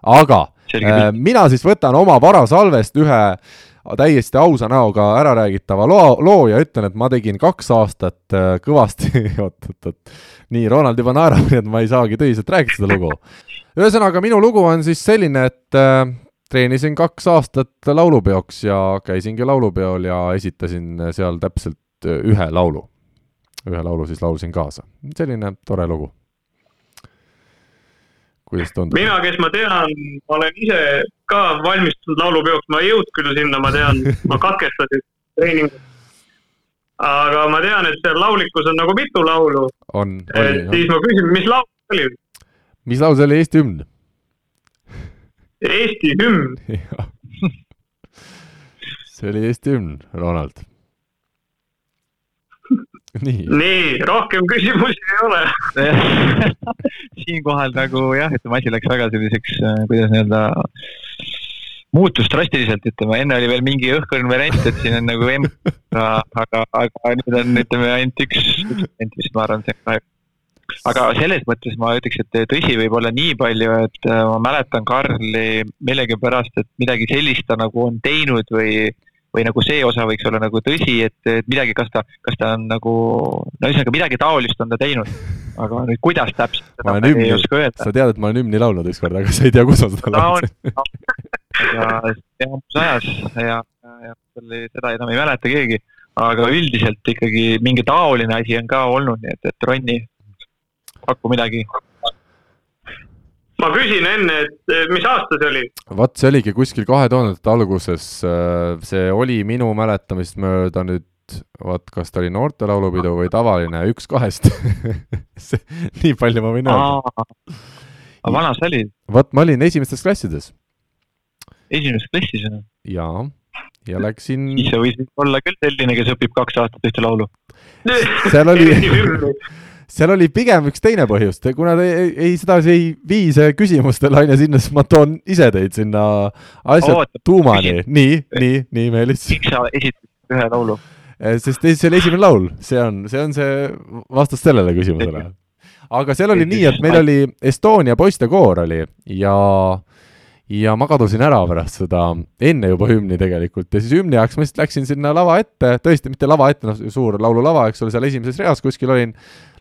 aga äh, mina siis võtan oma varasalvest ühe täiesti ausa näoga ära räägitava loo, loo ja ütlen, et ma tegin kaks aastat äh, kõvasti oot-oot-oot, nii, Ronald juba naerab, nii et ma ei saagi tõsiselt rääkida seda lugu. ühesõnaga, minu lugu on siis selline, et äh, treenisin kaks aastat laulupeoks ja käisingi laulupeol ja esitasin seal täpselt ühe laulu ühe laulu siis laulsin kaasa. selline tore lugu. kuidas tundub? mina, kes ma tean, ma olen ise ka valmistunud laulupeoks, ma ei jõudnud küll sinna, ma tean, ma katkestasin treeningu. aga ma tean, et seal laulikus on nagu mitu laulu. et siis ma küsin, mis laul oli? mis laul see oli, Eesti hümn? Eesti hümn see oli Eesti hümn, Ronald nii, nii, rohkem küsimusi ei ole siinkohal nagu jah, ütleme asi läks väga selliseks, äh, kuidas nii-öelda muutus drastiliselt, ütleme, enne oli veel mingi õhkõrn variant, et siin on nagu M, aga, aga nüüd on, ütleme, ainult üks, üks variant, mis ma arvan, see on kahju. aga selles mõttes ma ütleks, et tõsi võib olla nii palju, et äh, ma mäletan Karli millegipärast, et midagi sellist ta nagu on teinud või või nagu see osa võiks olla nagu tõsi, et, midagi, kas ta, kas ta on nagu, no ühesõnaga midagi taolist on ta teinud. aga nüüd kuidas täpselt, seda ma ei oska öelda. sa tead, et ma olen hümni laulnud ükskord, aga sa ei tea, kus ma seda laulsin. aga enamus ajas ja, ja, ja selle, seda enam ei mäleta keegi. aga üldiselt ikkagi mingi taoline asi on ka olnud, nii et, et Ronni, paku midagi ma küsin enne, et eh, mis aasta see oli? vot see oligi kuskil kahe tuhandete alguses, äh, see oli minu mäletamist mööda nüüd vot kas ta oli noorte laulupidu või tavaline, üks kahest nii palju ma võin öelda. aga vana sa olid? vot ma olin esimestes klassides. esimeses klassis või? jaa, ja läksin. siis sa võisid olla küll selline, kes õpib kaks aastat ühte laulu. seal oli seal oli pigem üks teine põhjus, kuna te ei, ei, sedasi ei vii see küsimustele on ju sinna, siis ma toon ise teid sinna asja oh, tuumani. nii, nii, nii, Meelis. miks sa esitasid ühe laulu? Eh, sest see oli esimene laul, see on, see on see vastus sellele küsimusele. aga seal oli nii, et meil oli Estonia poistekoor oli ja ja ma kadusin ära pärast seda, enne juba hümni tegelikult. Ja siis hümni ajaks ma lihtsalt läksin sinna lava ette, tõesti mitte lava ette, noh, suur laululava, eks ole, seal esimeses reas kuskil olin,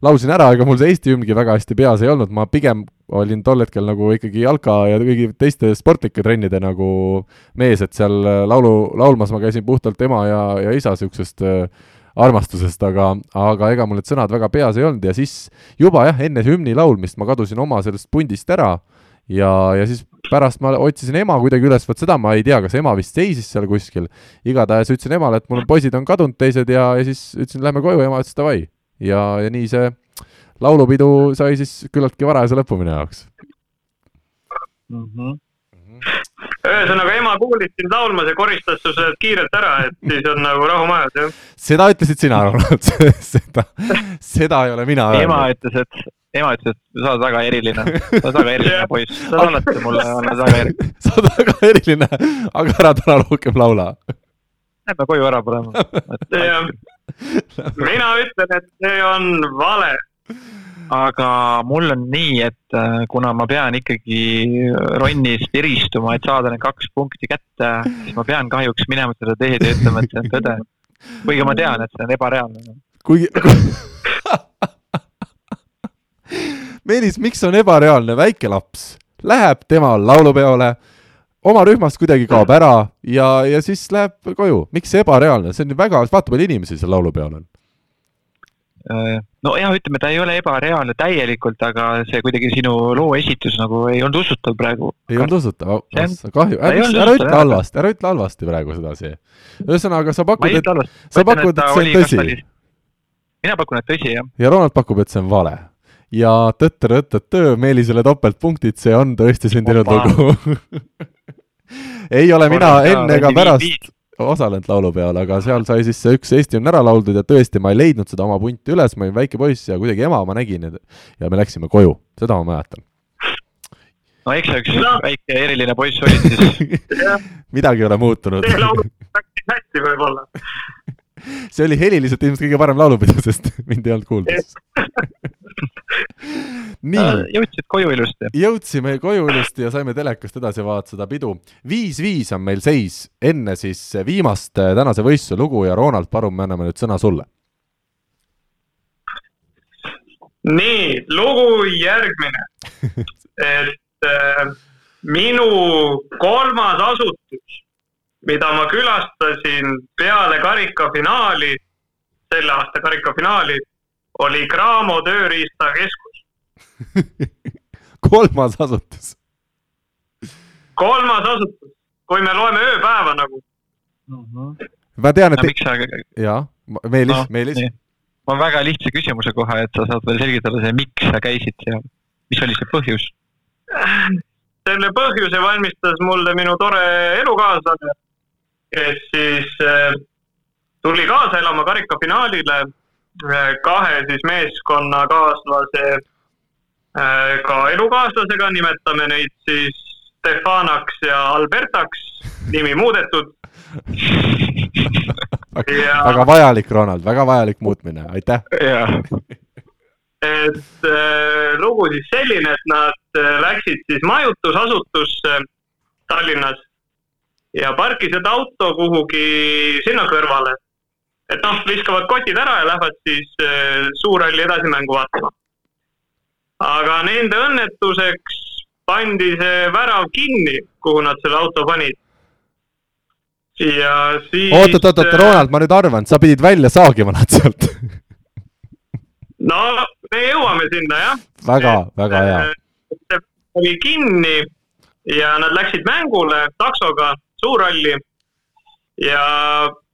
laulsin ära, ega mul see Eesti hümngi väga hästi peas ei olnud, ma pigem olin tol hetkel nagu ikkagi jalka ja kõigi teiste sportlike trennide nagu mees, et seal laulu, laulmas ma käisin puhtalt ema ja, ja isa niisugusest äh, armastusest, aga, aga ega mul need sõnad väga peas ei olnud. Ja siis juba jah, enne hümni laulmist ma kadusin oma sellest pundist ära. Ja, ja siis pärast ma otsisin ema kuidagi üles, vot seda ma ei tea, kas ema vist seisis seal kuskil. igatahes ütlesin emale, et mul poisid on kadunud teised ja, ja siis ütlesin, lähme koju, ema ütles davai. ja, ja nii see laulupidu sai siis küllaltki varajase lõpu minu jaoks mm. -hmm ühesõnaga, ema kuulis sind laulmas ja koristas su sealt kiirelt ära, et siis on nagu rahu majas, jah? seda ütlesid sina, Ronald seda, seda ei ole mina öelnud. ema ütles, et ema ütles, et sa oled väga eriline, sa oled väga eriline poiss, sa alati mulle olnud väga eriline. sa oled väga eriline, aga ära täna rohkem laula. Lähme koju ära panema. mina ütlen, et see on vale. aga mul on nii, et äh, kuna ma pean ikkagi ronnist eristuma, et saada need kaks punkti kätte, siis ma pean kahjuks minema seda teed ja ütlema, et see on tõde. kuigi ma tean, et see on ebareaalne. kuigi Meelis, miks on ebareaalne väike laps? Läheb temal laulupeole, oma rühmast kuidagi kaob ära ja, ja siis läheb koju, miks see ebareaalne, see on ju väga, vaata palju inimesi seal laulupeol on. Äh, no jah, ütleme, ta ei ole ebareaalne täielikult, aga see kuidagi sinu loo esitus nagu ei olnud usutav praegu. ei olnud usutav, kahju, ära, ära ütle halvasti, ära ütle halvasti praegu sedasi. ühesõnaga, sa pakud, et, sa pakud, et see on tõsi. mina pakun, et tõsi, jah. ja Ronald pakub, et see on vale ja tõtt-rõtt-töö, Meelisele topeltpunktid, see on tõesti sündinud lugu. Ei ole mina enne ega pärast osalenud laulupeol, aga seal sai siis see üks Eesti on ära lauldud ja tõesti, ma ei leidnud seda oma punti üles, ma olin väike poiss ja kuidagi ema ma nägin ja me läksime koju, seda ma mäletan. no eks sa üks no. väike eriline poiss olid siis. Midagi ei ole muutunud. see laul läks hästi võib-olla. See oli heliliselt ilmselt kõige parem laulupidu, sest mind ei olnud kuulda nii. Äh, jõudsid koju ilusti? jõudsime koju ilusti ja saime telekast edasi vaadata seda pidu. viis-viis on meil seis enne siis viimast äh, tänase võistluse lugu ja Ronald, palun, me anname nüüd sõna sulle. nii, lugu järgmine et äh, minu kolmas asutus mida ma külastasin peale karikafinaali, selle aasta karikafinaali, oli Graamo tööriistakeskus kolmas asutus. kolmas asutus, kui me loeme ööpäeva nagu mm. -hmm. ma tean, et no,. Sa... jaa, Meelis no,, Meelis. ma väga lihtsa küsimuse kohe, et sa saad veel selgitada see, miks sa käisid seal, mis oli see põhjus? selle põhjuse valmistas mulle minu tore elukaaslane kes siis äh, tuli kaasa elama karikafinaalile äh, kahe siis meeskonnakaaslase äh, ka elukaaslasega, nimetame neid siis Stefanaks ja Albertaks, nimi muudetud. Ja... väga vajalik, Ronald, väga vajalik muutmine, aitäh. et äh, lugu siis selline, et nad läksid siis majutusasutusse Tallinnas ja parkisid auto kuhugi sinna kõrvale. Et noh, viskavad kotid ära ja lähevad siis äh, suurhalli edasimängu vaatama. aga nende õnnetuseks pandi see värav kinni, kuhu nad selle auto panid. ja siis. oot, oot, oot, oot, Ronald, ma nüüd arvan, sa pidid välja saagima nad sealt no me jõuame sinna jah. väga, väga hea. see oli kinni ja nad läksid mängule taksoga suurralli. Ja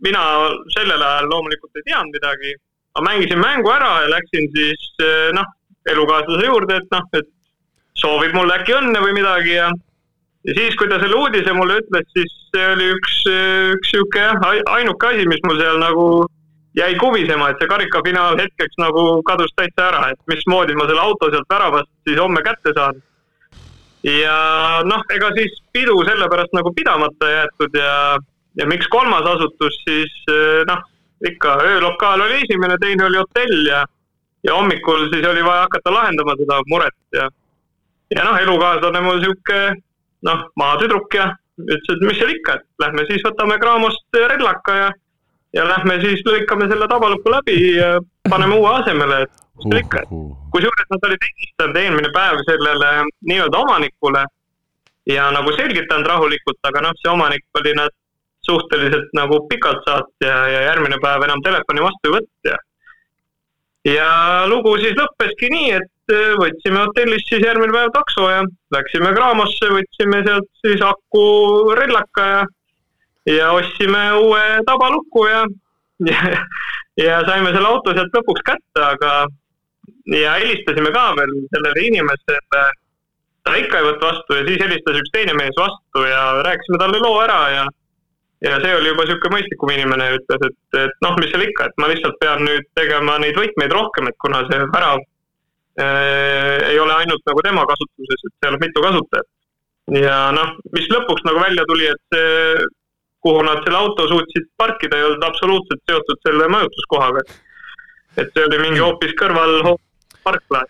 mina sellel ajal loomulikult ei teadnud midagi. ma mängisin mängu ära ja läksin siis noh, elukaaslase juurde, et noh, et soovib mulle äkki õnne või midagi ja ja siis, kui ta selle uudise mulle ütles, siis see oli üks, üks sihuke jah, ainuke asi, mis mul seal nagu jäi kubisema, et see karikafinaal hetkeks nagu kadus täitsa ära, et mismoodi ma selle auto sealt väravast siis homme kätte saan. ja noh, ega siis pidu sellepärast nagu pidamata jäetud ja, ja miks kolmas asutus siis noh, ikka öölokaal oli esimene, teine oli hotell ja, ja hommikul siis oli vaja hakata lahendama seda muret ja, ja noh, elukaaslane mul sihuke noh, maatüdruk ja ütles, et mis seal ikka, et lähme siis võtame Craamost rellaka ja, ja lähme siis lõikame selle tabalukku läbi ja paneme uue asemele, et mis seal ikka. kusjuures nad olid helistanud eelmine päev sellele nii-öelda omanikule ja nagu selgitanud rahulikult, aga noh, see omanik oli nad suhteliselt nagu pikalt saatnud ja, ja järgmine päev enam telefoni vastu ei võtnud ja ja lugu siis lõppeski nii, et Äh, võtsime hotellist siis järgmine päev takso ja läksime Craamosse, võtsime sealt siis aku rellaka ja, ja ostsime uue tabalukku ja, ja, ja saime selle auto sealt lõpuks kätte, aga ja helistasime ka veel sellele inimesele. ta ikka ei võtnud vastu ja siis helistas üks teine mees vastu ja rääkisime talle loo ära ja ja see oli juba niisugune mõistlikum inimene ütles, et, et noh, mis seal ikka, et ma lihtsalt pean nüüd tegema neid võtmeid rohkem, et kuna see värav Äh, ei ole ainult nagu tema kasutuses, et seal on mitu kasutajat. ja noh, mis lõpuks nagu välja tuli, et see, kuhu nad selle auto suutsid parkida, ei olnud absoluutselt seotud selle majutuskohaga. et see oli mingi hoopis kõrval parkla.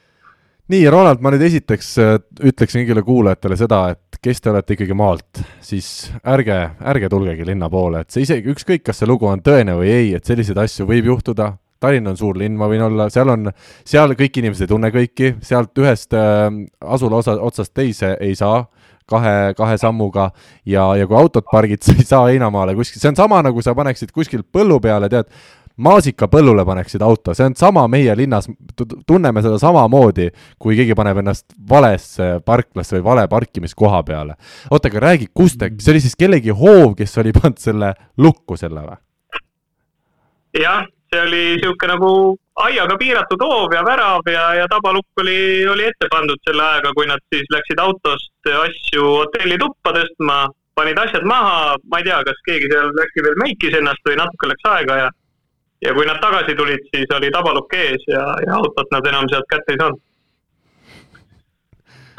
Nii, Ronald, ma nüüd esiteks äh, ütleksin kõigile kuulajatele seda, et kes te olete ikkagi maalt, siis ärge, ärge tulgegi linna poole, et see isegi, ükskõik, kas see lugu on tõene või ei, et selliseid asju võib juhtuda, Tallinn on suur linn, ma võin olla, seal on, seal kõik inimesed ei tunne kõiki, sealt ühest äh, asula osa, otsast teise ei saa kahe, kahe sammuga ja, ja kui autot pargid, sa ei saa heinamaale kuskil, see on sama, nagu sa paneksid kuskil põllu peale, tead, maasikapõllule paneksid auto, see on sama meie linnas, tunneme seda samamoodi, kui keegi paneb ennast valesse parklasse või vale parkimiskoha peale. oota, aga räägi, kust, see oli siis kellegi hoov, kes oli pannud selle lukku selle või? jah, see oli niisugune nagu aiaga piiratud hoov ja värav ja, ja tabalukk oli, oli ette pandud selle ajaga, kui nad siis läksid autost asju hotelli tuppa tõstma, panid asjad maha, ma ei tea, kas keegi seal äkki veel meikis ennast või natuke läks aega ja ja kui nad tagasi tulid, siis oli tabalukk ees ja, ja autot nad enam sealt kätte ei saanud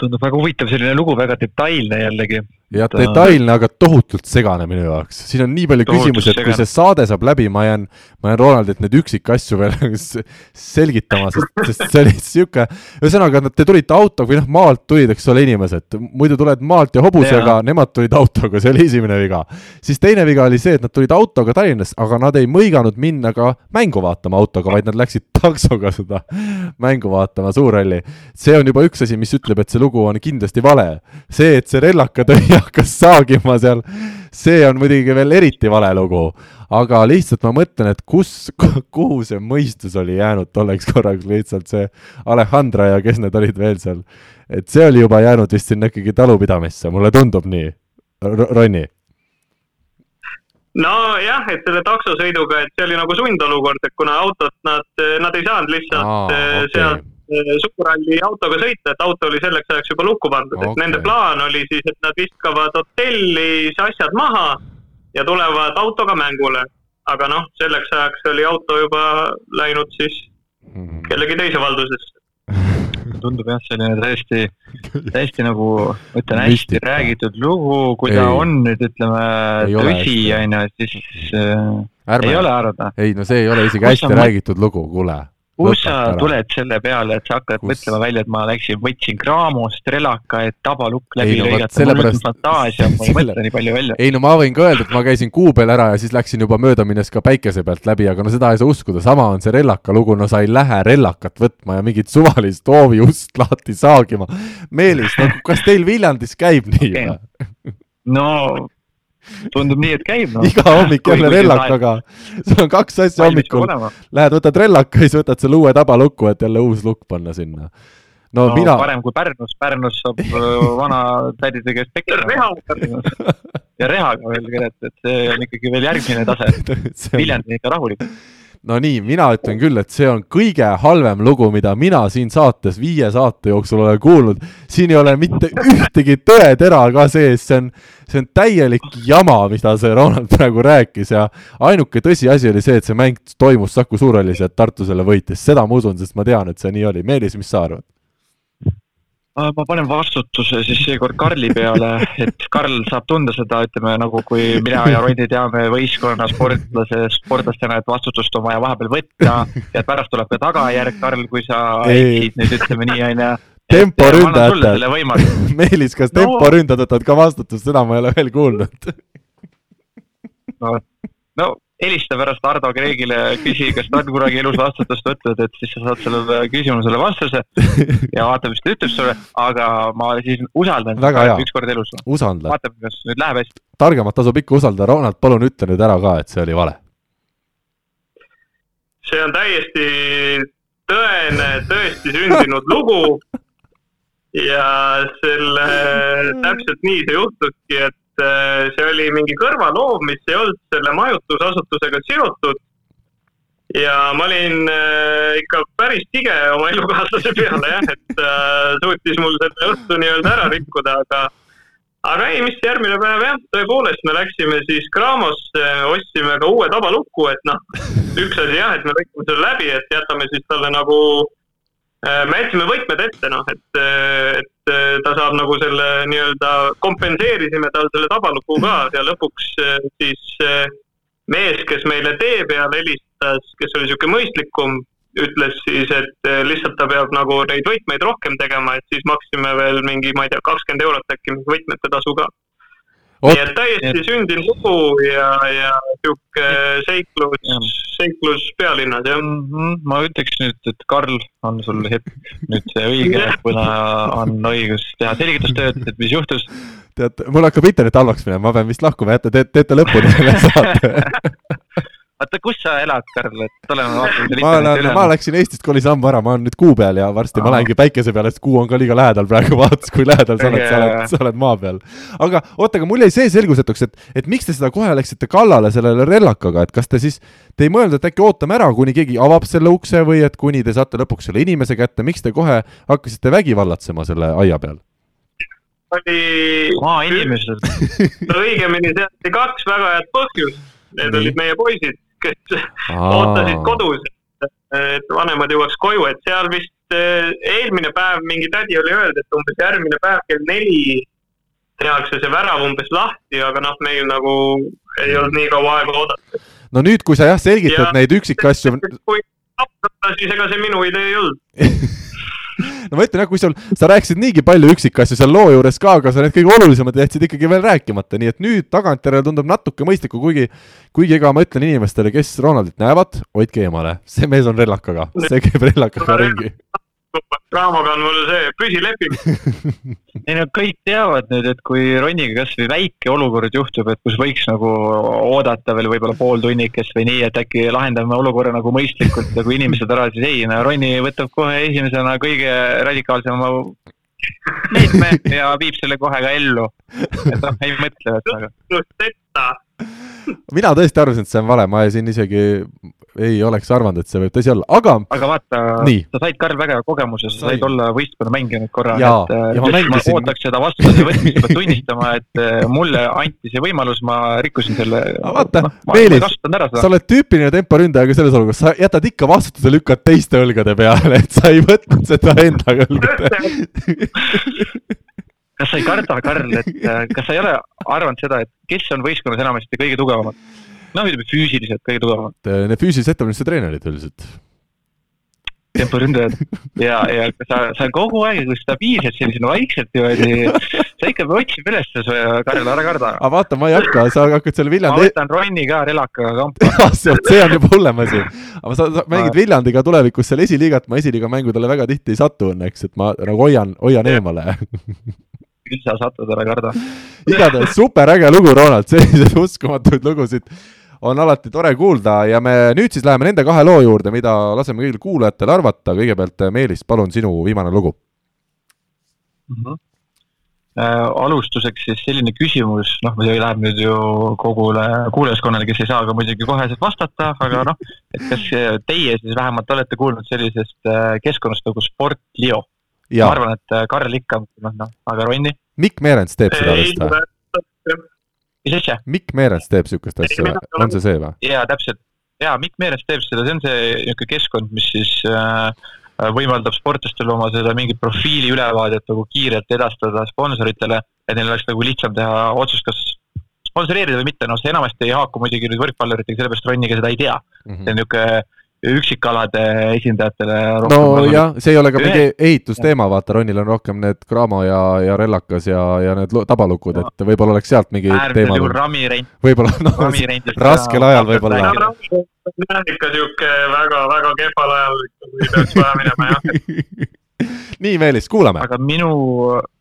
tundub väga huvitav selline lugu, väga detailne jällegi. Jah, detailne, aga tohutult segane minu jaoks. siin on nii palju küsimusi, et kui see saade saab läbi, ma jään, ma jään Ronaldilt neid üksikasju veel selgitama, sest, sest see oli sihuke, ühesõnaga, te tulite autoga või noh, maalt tulid, eks ole, inimesed, muidu tuled maalt ja hobusega, nemad tulid autoga, see oli esimene viga. siis teine viga oli see, et nad tulid autoga Tallinnasse, aga nad ei mõiganud minna ka mängu vaatama autoga, vaid nad läksid taksoga seda mängu vaatama, Suurhalli. see on juba üks asi, mis ütleb, et see lugu on kindlasti vale. see, et see rellaka tõi hakkas saagima seal, see on muidugi veel eriti vale lugu. aga lihtsalt ma mõtlen, et kus, kuhu see mõistus oli jäänud tolleks korraks lihtsalt see Alejandra ja kes need olid veel seal. et see oli juba jäänud vist sinna ikkagi talupidamisse, mulle tundub nii R. Ronni nojah, et selle taksosõiduga, et see oli nagu sundolukord, et kuna autot nad, nad ei saanud lihtsalt Aa, okay. sealt Äh, suurralli autoga sõita, et auto oli selleks ajaks juba lukku pandud okay., et nende plaan oli siis, et nad viskavad hotellis asjad maha ja tulevad autoga mängule. aga noh, selleks ajaks oli auto juba läinud siis mhm. kellegi teise valdusesse tundub jah, selline täiesti, täiesti nagu, ütlen hästi räägitud lugu, kui ta ei. on nüüd ütleme tõsi, on ju, siis äh, Ärme. ei ole arvata. ei no see ei ole isegi hästi räägitud lugu, kuule kus sa tuled selle peale, et sa hakkad kus? mõtlema välja, et ma läksin, võtsin Craamost relaka, et tabalukk läbi no, lõigata, mul on fantaasia, ma ei mõtle nii palju välja. ei no ma võin ka öelda, et ma käisin kuu peal ära ja siis läksin juba mööda minnes ka päikese pealt läbi, aga no seda ei saa uskuda, sama on see relaka lugu, no sa ei lähe rellakat võtma ja mingit suvalist hoovi ust lahti saagima. Meelis, no kas teil Viljandis käib nii okay. no tundub nii, et käib no.. iga hommik jälle rellakaga. sul on kaks asja hommikul. Lähed, võtad rellaka ja siis võtad selle uue tabalukku, et jälle uus lukk panna sinna. no, no mina. parem kui Pärnus, Pärnus saab vana tädide käest pekki. ja rehaga veel et see on ikkagi veel järgmine tase. Viljandi on ikka rahulik no nii, mina ütlen küll, et see on kõige halvem lugu, mida mina siin saates viie saate jooksul olen kuulnud. siin ei ole mitte ühtegi tõetera ka sees, see on, see on täielik jama, mida see Ronald praegu rääkis ja ainuke tõsiasi oli see, et see mäng toimus Saku Suurhallis ja Tartu selle võitis, seda ma usun, sest ma tean, et see nii oli. Meelis, mis sa arvad? Ma panen vastutuse siis seekord Karli peale, et Karl saab tunda seda, ütleme nagu kui mina ja Ronni teame võistkonna sportlase, sportlastena, et vastutust on vaja vahepeal võtta ja pärast tuleb ka tagajärg, Karl, kui sa eksid nüüd ütleme nii, onju temporündajad, Meelis, kas no. temporündajad võtavad ka vastutust, seda ma ei ole veel kuulnud. No, no helista pärast Ardo Kreegile, küsi, kas ta on kunagi elus vastutust võtnud, et siis sa saad sellele küsimusele vastuse ja vaata, mis ta ütleb sulle, aga ma siis usaldan ükskord elus. vaatame, kas nüüd läheb hästi. targemat tasub ikka usaldada, Ronald, palun ütle nüüd ära ka, et see oli vale. see on täiesti tõene, tõesti sündinud lugu ja selle, täpselt nii see juhtuski, et Äh, see oli mingi kõrvaloov, mis ei olnud selle majutusasutusega seotud. ja ma olin äh, ikka päris tige oma elukaaslase peale jah, et äh, suutis mul selle õhtu nii-öelda ära rikkuda, aga aga ei, mis järgmine päev jah, tõepoolest me läksime siis Kraamosse, ostsime ka uue tabaluku, et noh, üks asi jah, et me lõikame selle läbi, et jätame siis talle nagu me jätsime võtmed ette, noh, et, et ta saab nagu selle nii-öelda, kompenseerisime tal selle tabaluku ka ja lõpuks siis mees, kes meile tee peal helistas, kes oli niisugune mõistlikum, ütles siis, et lihtsalt ta peab nagu neid võtmeid rohkem tegema, et siis maksime veel mingi, ma ei tea, kakskümmend eurot äkki võtmete tasu ka nii et täiesti sündinud lugu ja, ja sihuke seiklus, seiklus pealinnas, jah mm. -hmm. ma ütleks nüüd, et Karl, on sul hetk nüüd see õige, kuna on õigus teha selgitustööd, et mis juhtus. tead, mul hakkab internet halvaks minema, ma pean vist lahkuma, jätta, teete, teete lõpuni selle saate oota, kus sa elad, Karl, et oleme vaatame ma olen, ma läksin Eestist, kolisin ammu ära, ma olen nüüd kuu peal ja varsti Aa. ma lähengi päikese peale, sest kuu on ka liiga lähedal praegu, vaadates, kui lähedal sa oled, sa oled, sa oled maa peal. aga oota, aga mul jäi see selgusetuks, et, et miks te seda kohe läksite kallale sellele rellakaga, et kas te siis, te ei mõelnud, et äkki ootame ära, kuni keegi avab selle ukse või et kuni te saate lõpuks selle inimese kätte, miks te kohe hakkasite vägivallatsema selle aia peal? oli maainimesed õigemini seal oli kaks väga head põhjust, need olid meie poisid kes ootasid kodus, et vanemad jõuaks koju, et seal vist eh, eelmine päev mingi tädi oli öelnud, et umbes järgmine päev kell neli tehakse see värav umbes lahti, aga noh, meil nagu ei olnud nii kaua aega oodata. no nüüd, kui sa jah selgitad ja, neid üksikasju. kui siis ega see minu idee ei olnud no ma ütlen jah, kui sul, sa rääkisid niigi palju üksikasju seal loo juures ka, aga sa need kõige olulisemad jätsid ikkagi veel rääkimata, nii et nüüd tagantjärele tundub natuke mõistlikum, kuigi kuigi ega ma ütlen inimestele, kes Ronaldit näevad, hoidke eemale, see mees on rellakaga, see käib rellakaga ringi Raamoga on mul see püsileping. Ei no kõik teavad nüüd, et kui Roniga kasvõi väike olukord juhtub, et kus võiks nagu oodata veel võib-olla pool tunnikest või nii, et äkki lahendame olukorra nagu mõistlikult ja kui inimesed ära, siis ei, no Ronni võtab kohe esimesena kõige radikaalsema meetme ja viib selle kohe ka ellu. et noh, ei mõtle ühesõnaga mina tõesti arvasin, et see on vale, ma siin isegi ei oleks arvanud, et see võib tõsi olla, aga. aga vaata, sa said, Karl, väga hea kogemuse, sa said olla võistkonnamängija nüüd korra. ja, ja ma mängisin. ma ootaks seda vastuse võtmist, peab tunnistama, et eh, mulle anti see võimalus, ma rikkusin selle. vaata Meelis, sa oled tüüpiline temporündaja ka selles olukorras, sa jätad ikka vastutuse, lükkad teiste õlgade peale, et sa ei võtnud seda enda õlgade kas sa ei karda, Karl, et äh, kas sa ei ole arvanud seda, et kes on võistkonnas enamasti kõige tugevamad? Noh, ütleme füüsiliselt kõige tugevamad. Need füüsilise ettevalmistuse treenerid üldiselt. temporündajad ja, ja sa, sa kogu aeg stabiilselt sellisena vaikselt niimoodi, sa ikka otsime üles, Karl, ära karda. aga vaata, ma ei hakka, sa hakkad seal Viljandi. ma võtan Ronni ka relakaga kampa see on juba hullem asi. aga sa, sa mängid Viljandiga tulevikus seal esiliigat, ma esiliiga mängudele väga tihti ei satu õnneks, et ma nagu hoian, hoian eemale küll sa satud, ära karda. igatahes super äge lugu, Ronald, selliseid uskumatuid lugusid on alati tore kuulda ja me nüüd siis läheme nende kahe loo juurde, mida laseme kõigil kuulajatel arvata. kõigepealt, Meelis, palun sinu viimane lugu. mm. -hmm. Äh, alustuseks siis selline küsimus, noh, muidugi läheb nüüd ju kogule kuulajaskonnale, kes ei saa ka muidugi koheselt vastata, aga noh, et kas teie siis vähemalt olete kuulnud sellisest äh, keskkonnast nagu Sport Leo? ma arvan, et äh, Karl ikka, noh, aga Ronni? Mikk Meerents teeb seda vist või? Mis asja? Mikk Meerents teeb niisugust asja või, on see see või? jaa, täpselt. jaa, Mikk Meerents teeb seda, see on see niisugune keskkond, mis siis äh, võimaldab sportlastel oma seda mingit profiili ülevaadet nagu kiirelt edastada sponsoritele, et neil oleks nagu lihtsam teha otsust, kas sponsoreerida või mitte, noh see enamasti ei haaku muidugi nüüd võrkpalluritega, sellepärast Ronny ka seda ei tea mm. -hmm. see on niisugune üksikalade esindajatele. no jah, see ei ole ka mingi ehitusteema, vaata, Ronil on rohkem need Cramo ja, ja Rellakas ja, ja need tabalukud et võib-olla oleks sealt mingi teema. võib-olla, noh, raskel ajal võib-olla. ikka sihuke väga, väga kehval ajal, peaks vaja minema, jah nii, Meelis, kuulame. aga minu,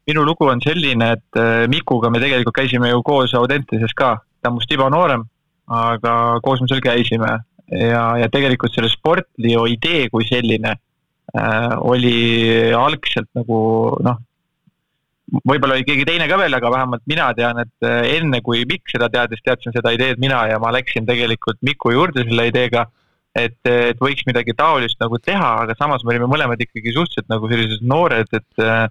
minu lugu on selline, et äh, Mikuga me tegelikult käisime ju koos Audentases ka, ta on must tiba noorem, aga koos me seal käisime ja, ja tegelikult selle Sportlio idee kui selline äh, oli algselt nagu noh, võib-olla oli keegi teine ka veel, aga vähemalt mina tean, et äh, enne kui Mikk seda teadis, teadsin seda ideed mina ja ma läksin tegelikult Miku juurde selle ideega, et, et võiks midagi taolist nagu teha, aga samas me olime mõlemad ikkagi suhteliselt nagu sellised noored, et äh,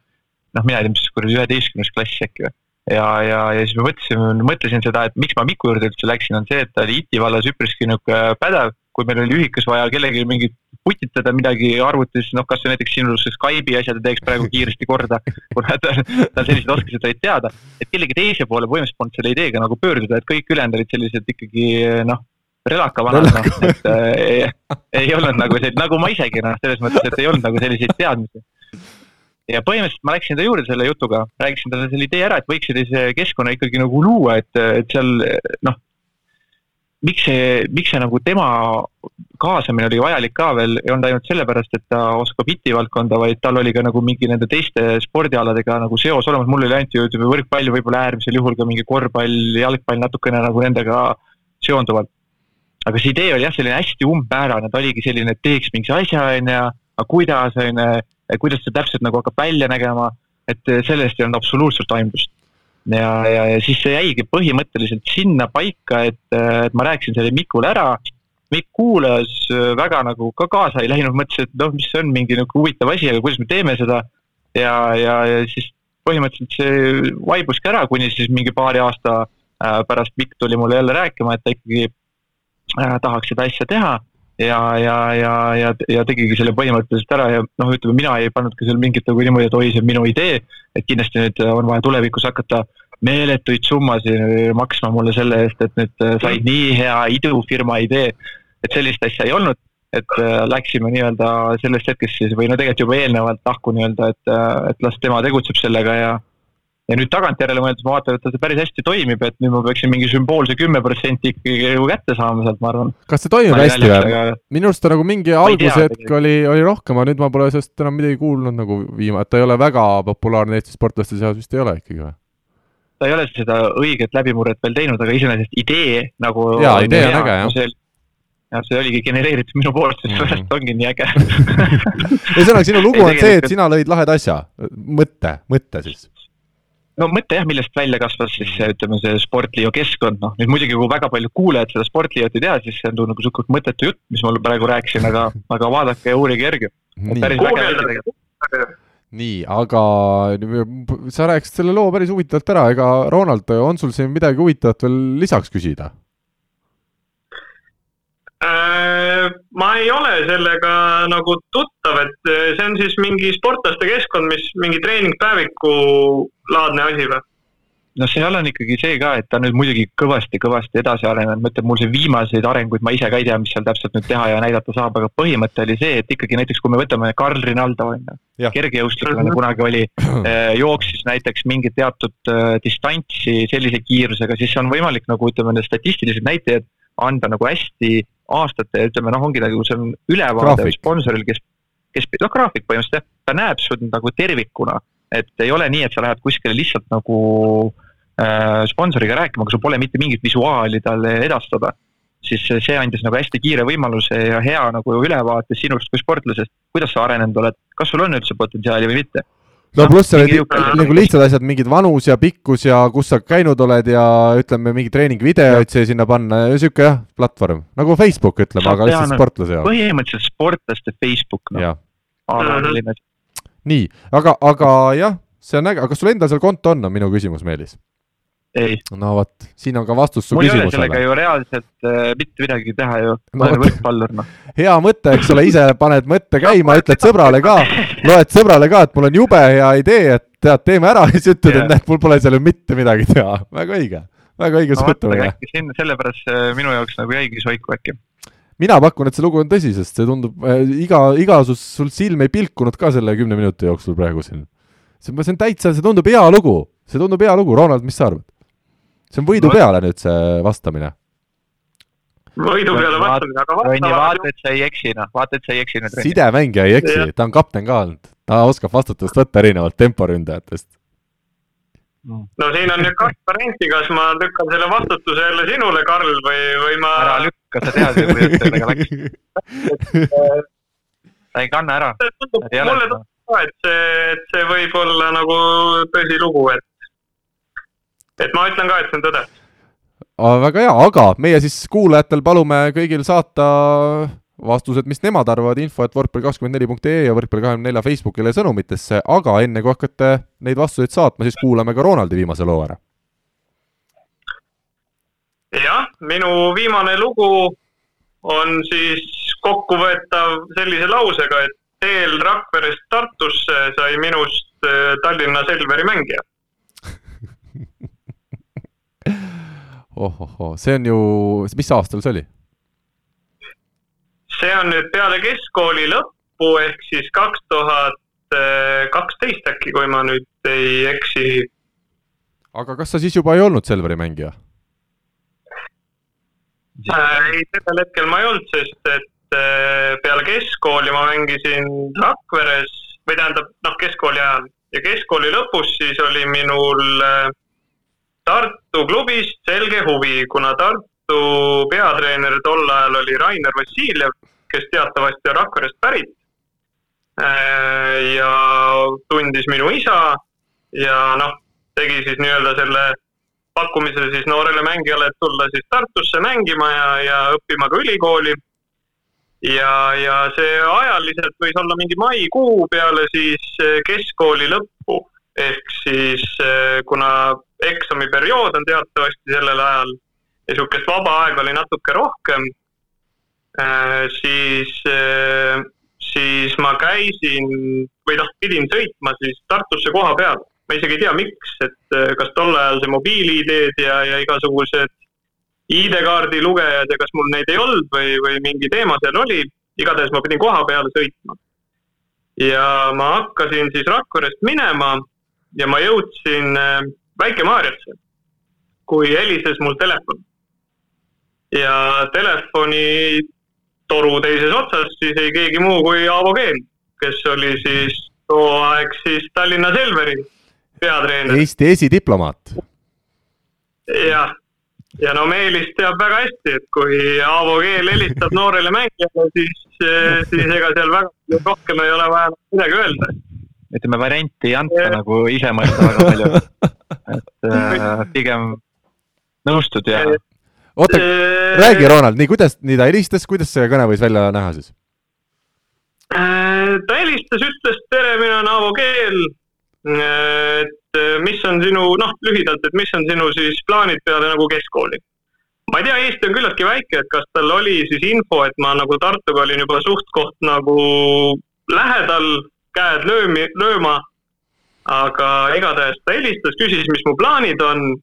noh, mina ei tea, mis kuradi üheteistkümnes klass äkki või ja, ja, ja siis me mõtlesime, mõtlesin seda, et miks ma Miku juurde üldse läksin, on see, et ta oli IT vallas üpriski niisugune pädev, kui meil oli ühikas vaja kellelegi mingit putitada midagi arvutis, noh, kas näiteks sinu Skype'i asjad teeks praegu kiiresti korda, kuna tal, tal sellised oskused olid teada, et kellegi teise poole põhimõtteliselt polnud selle ideega nagu pöörduda, et kõik ülejäänud olid sellised ikkagi noh, relaka vanad, noh, et äh, ei, ei olnud nagu selline, nagu ma isegi noh, selles mõttes, et ei olnud nagu selliseid teadmisi ja põhimõtteliselt ma läksin ta juurde selle jutuga, rääkisin talle selle idee ära, et võiks sellise keskkonna ikkagi nagu luua, et, et seal noh, miks see, miks see nagu tema kaasamine oli vajalik ka veel, ei olnud ainult sellepärast, et ta oskab IT valdkonda, vaid tal oli ka nagu mingi nende teiste spordialadega nagu seos olemas, mul oli ainult ju ütleme võrkpall, võib-olla äärmisel juhul ka mingi korvpall, jalgpall natukene nagu nendega seonduvalt. aga see idee oli jah, selline hästi umbmäärane, ta oligi selline, et teeks mingi asja, on ju, aga kuidas, on ju, kuidas see täpselt nagu hakkab välja nägema, et sellest ei olnud absoluutselt aimdust. ja, ja, ja siis see jäigi põhimõtteliselt sinna paika, et, et ma rääkisin selle Mikule ära. Mikk kuulas väga nagu ka kaasa ei läinud, mõtles, et noh, mis see on mingi nagu huvitav asi, aga kuidas me teeme seda. ja, ja, ja siis põhimõtteliselt see vaibuski ära, kuni siis mingi paari aasta pärast Mikk tuli mulle jälle rääkima, et ta ikkagi tahaks seda asja teha ja, ja, ja, ja, ja tegigi selle põhimõtteliselt ära ja noh, ütleme mina ei pannud ka seal mingit nagu niimoodi, et oi, see on minu idee. et kindlasti nüüd on vaja tulevikus hakata meeletuid summasid maksma mulle selle eest, et nüüd sai nii hea idufirma idee. et sellist asja ei olnud, et äh, läksime nii-öelda sellest hetkest siis või no tegelikult juba eelnevalt lahku nii-öelda, et, äh, et las tema tegutseb sellega ja ja nüüd tagantjärele mõeldes ma vaatan, et see päris hästi toimib, et nüüd ma peaksin mingi sümboolse kümme protsenti ikkagi nagu kätte saama sealt, ma arvan. kas see toimib hästi või aga...? minu arust ta nagu mingi algushetk oli, oli rohkem, aga nüüd ma pole sellest enam midagi kuulnud nagu viima-, et ta ei ole väga populaarne Eesti sportlaste seas vist ei ole ikkagi või? ta ei ole seda õiget läbimurret veel teinud, aga iseenesest idee nagu jaa, idee on äge, jah ja see oligi genereeritud minu poolt, sest sellest mm -hmm. ongi nii äge ühesõnaga, sinu lugu on see, et sina lõid laheda asja, mõtte, mõtte siis no mõte jah, millest välja kasvas siis ütleme, see Sportliidu keskkond, noh nüüd muidugi, kui väga palju kuulajad seda Sportliidut ei tea, siis see on nagu niisugune mõttetu jutt, mis ma praegu rääkisin, aga, aga vaadake ja uurige järgi. nii, aga sa rääkisid selle loo päris huvitavalt ära, ega Ronald, on sul siin midagi huvitavat veel lisaks küsida? Äh, ma ei ole sellega nagu tuttav, et äh, see on siis mingi sportlaste keskkond, mis mingi treeningpäeviku laadne asi või? no seal on ikkagi see ka, et ta nüüd muidugi kõvasti-kõvasti edasi arenenud, ma ütlen, mul see viimaseid arenguid ma ise ka ei tea, mis seal täpselt nüüd teha ja näidata saab, aga põhimõte oli see, et ikkagi näiteks kui me võtame Carl Rinaldo on ju, kergejõustiklane mhm. kunagi oli, äh, jooksis näiteks mingit teatud distantsi sellise kiirusega, siis on võimalik nagu ütleme, need statistilised näitajad anda nagu hästi aastate, ütleme noh, ongi nagu see on ülevaade sponsoril, kes, kes, noh, graafik põhimõtteliselt jah, ta näeb sind nagu tervikuna. et ei ole nii, et sa lähed kuskile lihtsalt nagu äh, sponsoriga rääkima, aga sul pole mitte mingit visuaali talle edastada. siis see andis nagu hästi kiire võimaluse ja hea nagu ülevaate sinust kui sportlasest, kuidas sa arenenud oled, kas sul on üldse potentsiaali või mitte no pluss seal olid nagu lihtsad asjad, mingid vanus ja pikkus ja kus sa käinud oled ja ütleme, mingi treeningvideoid siia sinna panna ja sihuke jah, platvorm nagu Facebook ütleme, aga lihtsalt sportlase jaoks. põhimõtteliselt sportlaste Facebook noh. nii, aga, aga jah, see on äge, aga kas sul endal seal konto on, on minu küsimus, Meelis? ei. no vot, siin on ka vastus su küsimusele. mul ei ole sellega ju reaalselt äh, mitte midagi teha ju, ma olen võrkpallur noh. hea mõte, eks ole, ise paned mõtte käima, ütled sõbrale ka, loed sõbrale ka, et mul on jube hea idee, et tead, teeme ära ja siis ütled yeah., et näed, mul pole seal ju mitte midagi teha, väga õige, väga õige suhtumine no,. siin sellepärast minu jaoks nagu jäigi soiku äkki mina pakun, et see lugu on tõsi, sest see tundub äh,, iga, iga sul, sul silm ei pilkunud ka selle kümne minuti jooksul praegu siin. see, see on täitsa, see tundub hea lugu, see tundub hea lugu, Ronald, mis sa arvad? see on võidu peale nüüd see vastamine. Võidu peale vastamine, aga vastava... vaata, et sa ei eksi, noh, vaata, et sa ei eksi sidemängija ei eksi, ta on kapten ka olnud, ta oskab vastutust võtta erinevalt temporündajatest. no siin on nüüd kaks varianti, kas ma lükkan selle vastutuse jälle sinule, Karl, või, või ma. ära lükka, sa tead ju, kuidas sellega läks. ta ei kanna ära. mulle tundub ka, et see, et see võib olla nagu tõsilugu, et et ma ütlen ka, et see on tõde. Väga hea, aga meie siis kuulajatel palume kõigil saata vastused, mis nemad arvavad, info et võrkpall24.ee ja võrkpall24 Facebookile sõnumitesse, aga enne kui hakkate neid vastuseid saatma, siis kuulame ka Ronaldi viimase loo ära. jah, minu viimane lugu on siis kokkuvõetav sellise lausega, et teel Rakverest Tartusse sai minust äh, Tallinna Selveri mängija ohohoo, see on ju, mis aastal see oli? see on nüüd peale keskkooli lõppu ehk siis kaks tuhat kaksteist äkki, kui ma nüüd ei eksi. aga kas sa siis juba ei olnud Selveri mängija äh,? ei, sellel hetkel ma ei olnud, sest et äh, peale keskkooli ma mängisin Rakveres või tähendab, noh, keskkooli ajal ja keskkooli lõpus siis oli minul äh, Tartu klubist selge huvi, kuna Tartu peatreener tol ajal oli Rainer Vassiljev, kes teatavasti on Rakverest pärit. Äh, ja tundis minu isa ja noh, tegi siis nii-öelda selle pakkumise siis noorele mängijale, et tulla siis Tartusse mängima ja, ja õppima ka ülikooli. ja, ja see ajaliselt võis olla mingi maikuu peale siis keskkooli lõppu ehk siis eh, kuna eksamiperiood on teatavasti sellel ajal ja niisugust vaba aega oli natuke rohkem, eh, siis, eh, siis ma käisin või noh, pidin sõitma siis Tartusse koha peal. ma isegi ei tea, miks, et kas tol ajal see mobiil-ID-d ja, ja igasugused ID-kaardi lugejad ja kas mul neid ei olnud või, või mingi teema seal oli. igatahes ma pidin koha peale sõitma. ja ma hakkasin siis Rakverest minema ja ma jõudsin äh, Väike-Maarjasse, kui helises mul telefon. ja telefoni toru teises otsas siis ei keegi muu kui Aavo Keel, kes oli siis too aeg siis Tallinna Selveri peatreener. Eesti esidiplomaat. jah, ja no Meelis teab väga hästi, et kui Aavo Keel helistab noorele mängijale, siis, siis ega seal väga rohkem ei ole vaja midagi öelda ütleme, varianti ei anta nagu ise mõelda väga palju. et äh, pigem nõustud ja. oota, räägi, Ronald, nii, kuidas, nii ta helistas, kuidas see kõne võis välja näha siis? Äh, ta helistas, ütles tere, mina olen Aavo Keel. et äh, mis on sinu, noh, lühidalt, et mis on sinu siis plaanid peale nagu keskkooli? ma ei tea, Eesti on küllaltki väike, et kas tal oli siis info, et ma nagu Tartuga olin juba suht-koht nagu lähedal käed löömi, lööma. Aga igatahes ta helistas, küsis, mis mu plaanid on.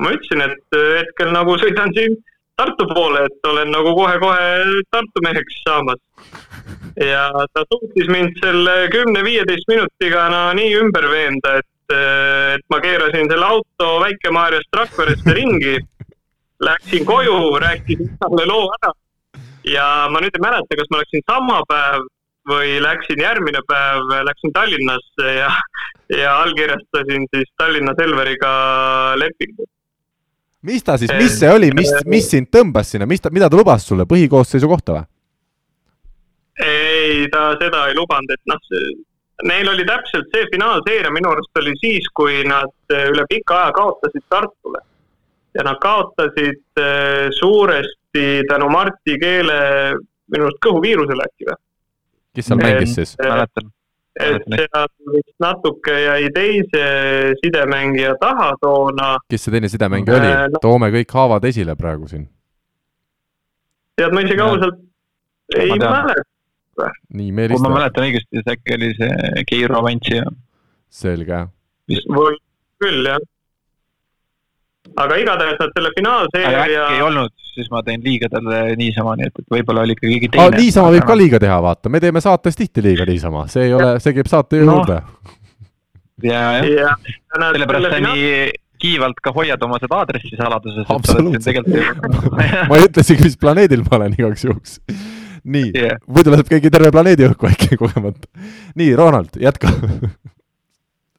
ma ütlesin, et äh, hetkel nagu sõidan siin Tartu poole, et olen nagu kohe-kohe Tartu meheks saamas. ja ta suutis mind selle kümne-viieteist minutiga no nii ümber veenda, et, äh, et ma keerasin selle auto Väike-Maarjast Rakveresse ringi. Läksin koju, rääkisin talle loo ära ja ma nüüd ei mäleta, kas ma läksin sama päev või läksin järgmine päev, läksin Tallinnasse ja, ja allkirjastasin siis Tallinna Selveriga lepingu. mis ta siis, mis see oli, mis, mis sind tõmbas sinna, mis ta, mida ta lubas sulle, põhikoosseisu kohta või? ei, ta seda ei lubanud, et noh, neil oli täpselt see finaalseeria minu arust oli siis, kui nad äh, üle pika aja kaotasid Tartule. ja nad kaotasid äh, suuresti tänu Marti Keele minu arust kõhuviirusele äkki või? Kes seal mängis siis? et seal vist natuke jäi teise sidemängija taha toona. kes see teine sidemängija oli no,? toome kõik haavad esile praegu siin. tead, ma isegi ausalt ei mäleta nii, Meelis. kui ma mäletan õigesti, siis äkki oli see Keiro Avantsi. selge. võib küll, jah. Aga igatahes nad selle finaalseeria. äkki ei olnud, siis ma teen liiga talle niisama, nii et, et võib-olla oli ikka keegi teine. niisama võib ka liiga teha, vaata, me teeme saates tihti liiga niisama, see ei ole, see käib saate no. juurde. ja, jah, sellepärast sa nii kiivalt ka hoiad oma seda aadressi saladuses. absoluutselt. ma ei ütlesigi, mis planeedil ma olen igaks juhuks nii yeah., muidu laseb keegi terve planeedi õhku äkki kogemata. nii, Ronald, jätka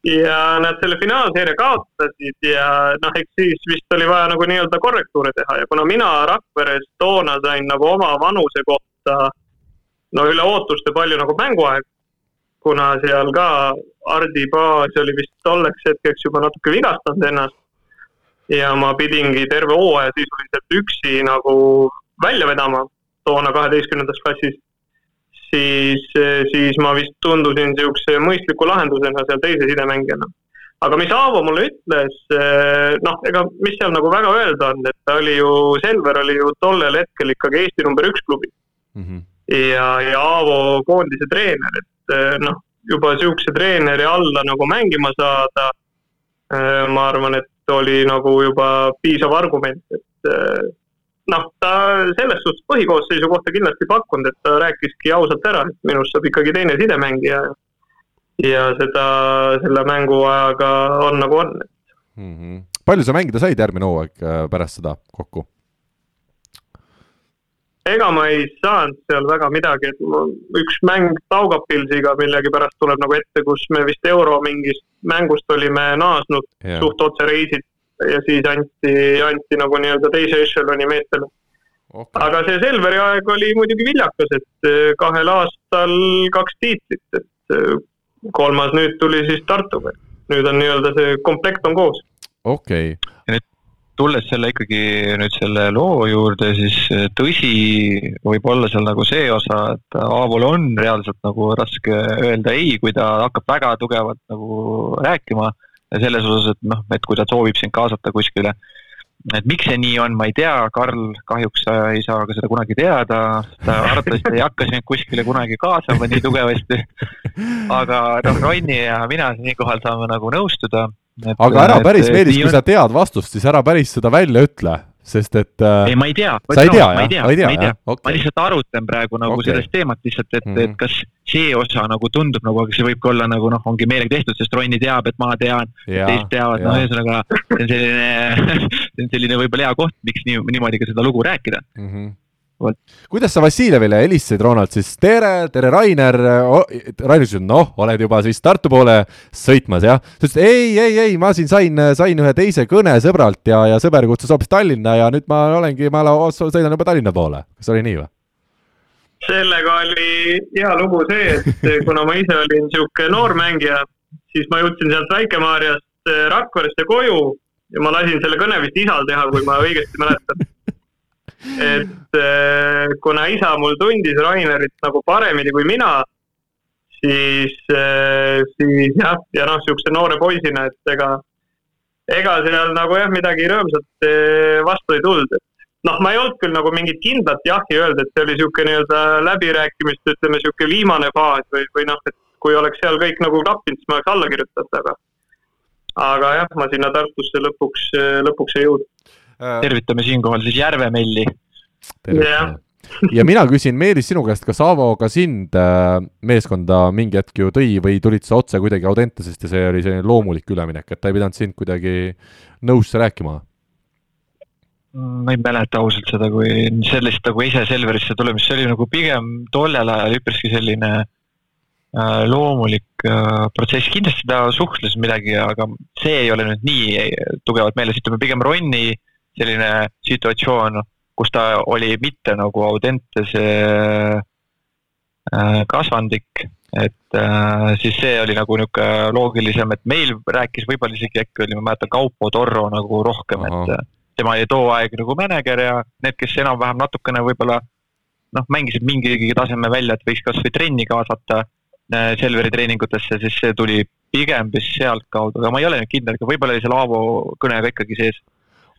ja nad selle finaalseeria kaotasid ja noh, eks siis vist oli vaja nagu nii-öelda korrektuure teha. Ja kuna mina Rakveres toona sain nagu oma vanuse kohta no üle ootuste palju nagu mänguaega, kuna seal ka Hardi Baas oli vist tolleks hetkeks juba natuke vigastanud ennast ja ma pidingi terve hooaja sisuliselt üksi nagu välja vedama toona kaheteistkümnendas klassis, siis, siis ma vist tundusin niisuguse mõistliku lahendusena seal teise sidemängijana. aga mis Aavo mulle ütles, noh, ega mis seal nagu väga öelda on, et ta oli ju, Selver oli ju tollel hetkel ikkagi Eesti number üks klubi mm. -hmm. ja, ja Aavo koondise treener, et noh, juba niisuguse treeneri alla nagu mängima saada, ma arvan, et oli nagu juba piisav argument, et noh, ta selles suhtes põhikoosseisu kohta kindlasti pakkunud, et ta rääkiski ausalt ära, et minust saab ikkagi teine sidemängija. ja seda, selle mänguajaga on nagu on mm. -hmm. palju sa mängida said järgmine hooaeg äh, pärast seda kokku? ega ma ei saanud seal väga midagi, et üks mäng Taugapilsiga millegipärast tuleb nagu ette, kus me vist euro mingist mängust olime naasnud yeah. suht otse reisilt ja siis anti, anti nagu nii-öelda teise ešeloni meestele okay.. aga see Selveri aeg oli muidugi viljakas, et eh, kahel aastal kaks tiitlit, et eh, kolmas nüüd tuli siis Tartuga. nüüd on nii-öelda see komplekt on koos. okei okay.. tulles selle ikkagi nüüd selle loo juurde, siis eh, tõsi, võib olla seal nagu see osa, et Aavol on reaalselt nagu raske öelda ei, kui ta hakkab väga tugevalt nagu rääkima selles osas, et noh, et kui ta soovib sind kaasata kuskile. et miks see nii on, ma ei tea, Karl kahjuks ei saa ka seda kunagi teada, ta arvatavasti ei hakka sind kuskile kunagi kaasama nii tugevasti. aga noh, Ronni ja mina siinkohal saame nagu nõustuda. aga ära päris, Meelis, kui sa tead vastust, siis ära päris seda välja ütle sest et äh, ei, ma ei tea. sa ei tea, jah? ma ei tea, ma ei tea. Okay. ma lihtsalt arutan praegu nagu okay. sellest teemat lihtsalt, et mm, -hmm. et kas see osa nagu tundub nagu, aga see võib ka olla nagu noh, ongi meelega tehtud, sest Ronni teab, et ma tean, teised teavad, no ühesõnaga see on selline see on selline võib-olla hea koht, miks nii, niimoodi ka seda lugu rääkida mm. -hmm kuidas sa Vassiljevile helistasid, Ronald, siis tere, tere, Rainer oh,. Rainer ütles, et noh, oled juba siis Tartu poole sõitmas, jah? sa ütlesid ei, ei, ei, ma siin sain, sain ühe teise kõne sõbralt ja, ja sõber kutsus hoopis Tallinna ja nüüd ma olengi, ma sõidan juba Tallinna poole. kas oli nii või? sellega oli hea lugu see, et kuna ma ise olin niisugune noor mängija, siis ma jõudsin sealt Väike-Maarjast Rakveresse koju ja ma lasin selle kõne vist isal teha, kui ma õigesti mäletan et äh, kuna isa mul tundis Rainerit nagu paremini kui mina, siis, äh, siis jah, ja noh, niisuguse noore poisina, et ega, ega seal nagu jah, midagi rõõmsat äh, vastu ei tulnud, et noh, ma ei olnud küll nagu mingit kindlat jahhi öelda, et see oli niisugune nii-öelda läbirääkimiste, ütleme niisugune viimane faas või, või noh, et kui oleks seal kõik nagu klappinud, siis ma oleks alla kirjutanud, aga aga jah, ma sinna Tartusse lõpuks, lõpuks ei jõudnud tervitame siinkohal siis Järvemelli. Yeah. ja mina küsin, Meelis, sinu käest, kas Aavo ka sind äh, meeskonda mingi hetk ju tõi või tulid sa otse kuidagi Audentesest ja see oli selline loomulik üleminek, et ta ei pidanud sind kuidagi nõusse rääkima? ma ei mäleta ausalt seda, kui sellist nagu ise Selverisse tulemist, see oli nagu pigem tollel ajal üpriski selline äh, loomulik äh, protsess, kindlasti ta suhtles midagi, aga see ei ole nüüd nii tugevalt meeles, ütleme pigem Ronni äh, selline situatsioon, kus ta oli mitte nagu Audentese äh, kasvandik, et äh, siis see oli nagu niisugune loogilisem, et meil rääkis võib-olla isegi äkki oli, ma mäletan, Kaupo Torro nagu rohkem, et tema oli too aeg nagu mänedžer ja need, kes enam-vähem natukene võib-olla noh, mängisid mingigi taseme välja, et võiks kasvõi trenni kaasata äh, Selveri treeningutesse, siis see tuli pigem vist sealtkaudu, aga ma ei ole nüüd kindel, võib-olla oli see Laavo kõne ka ikkagi sees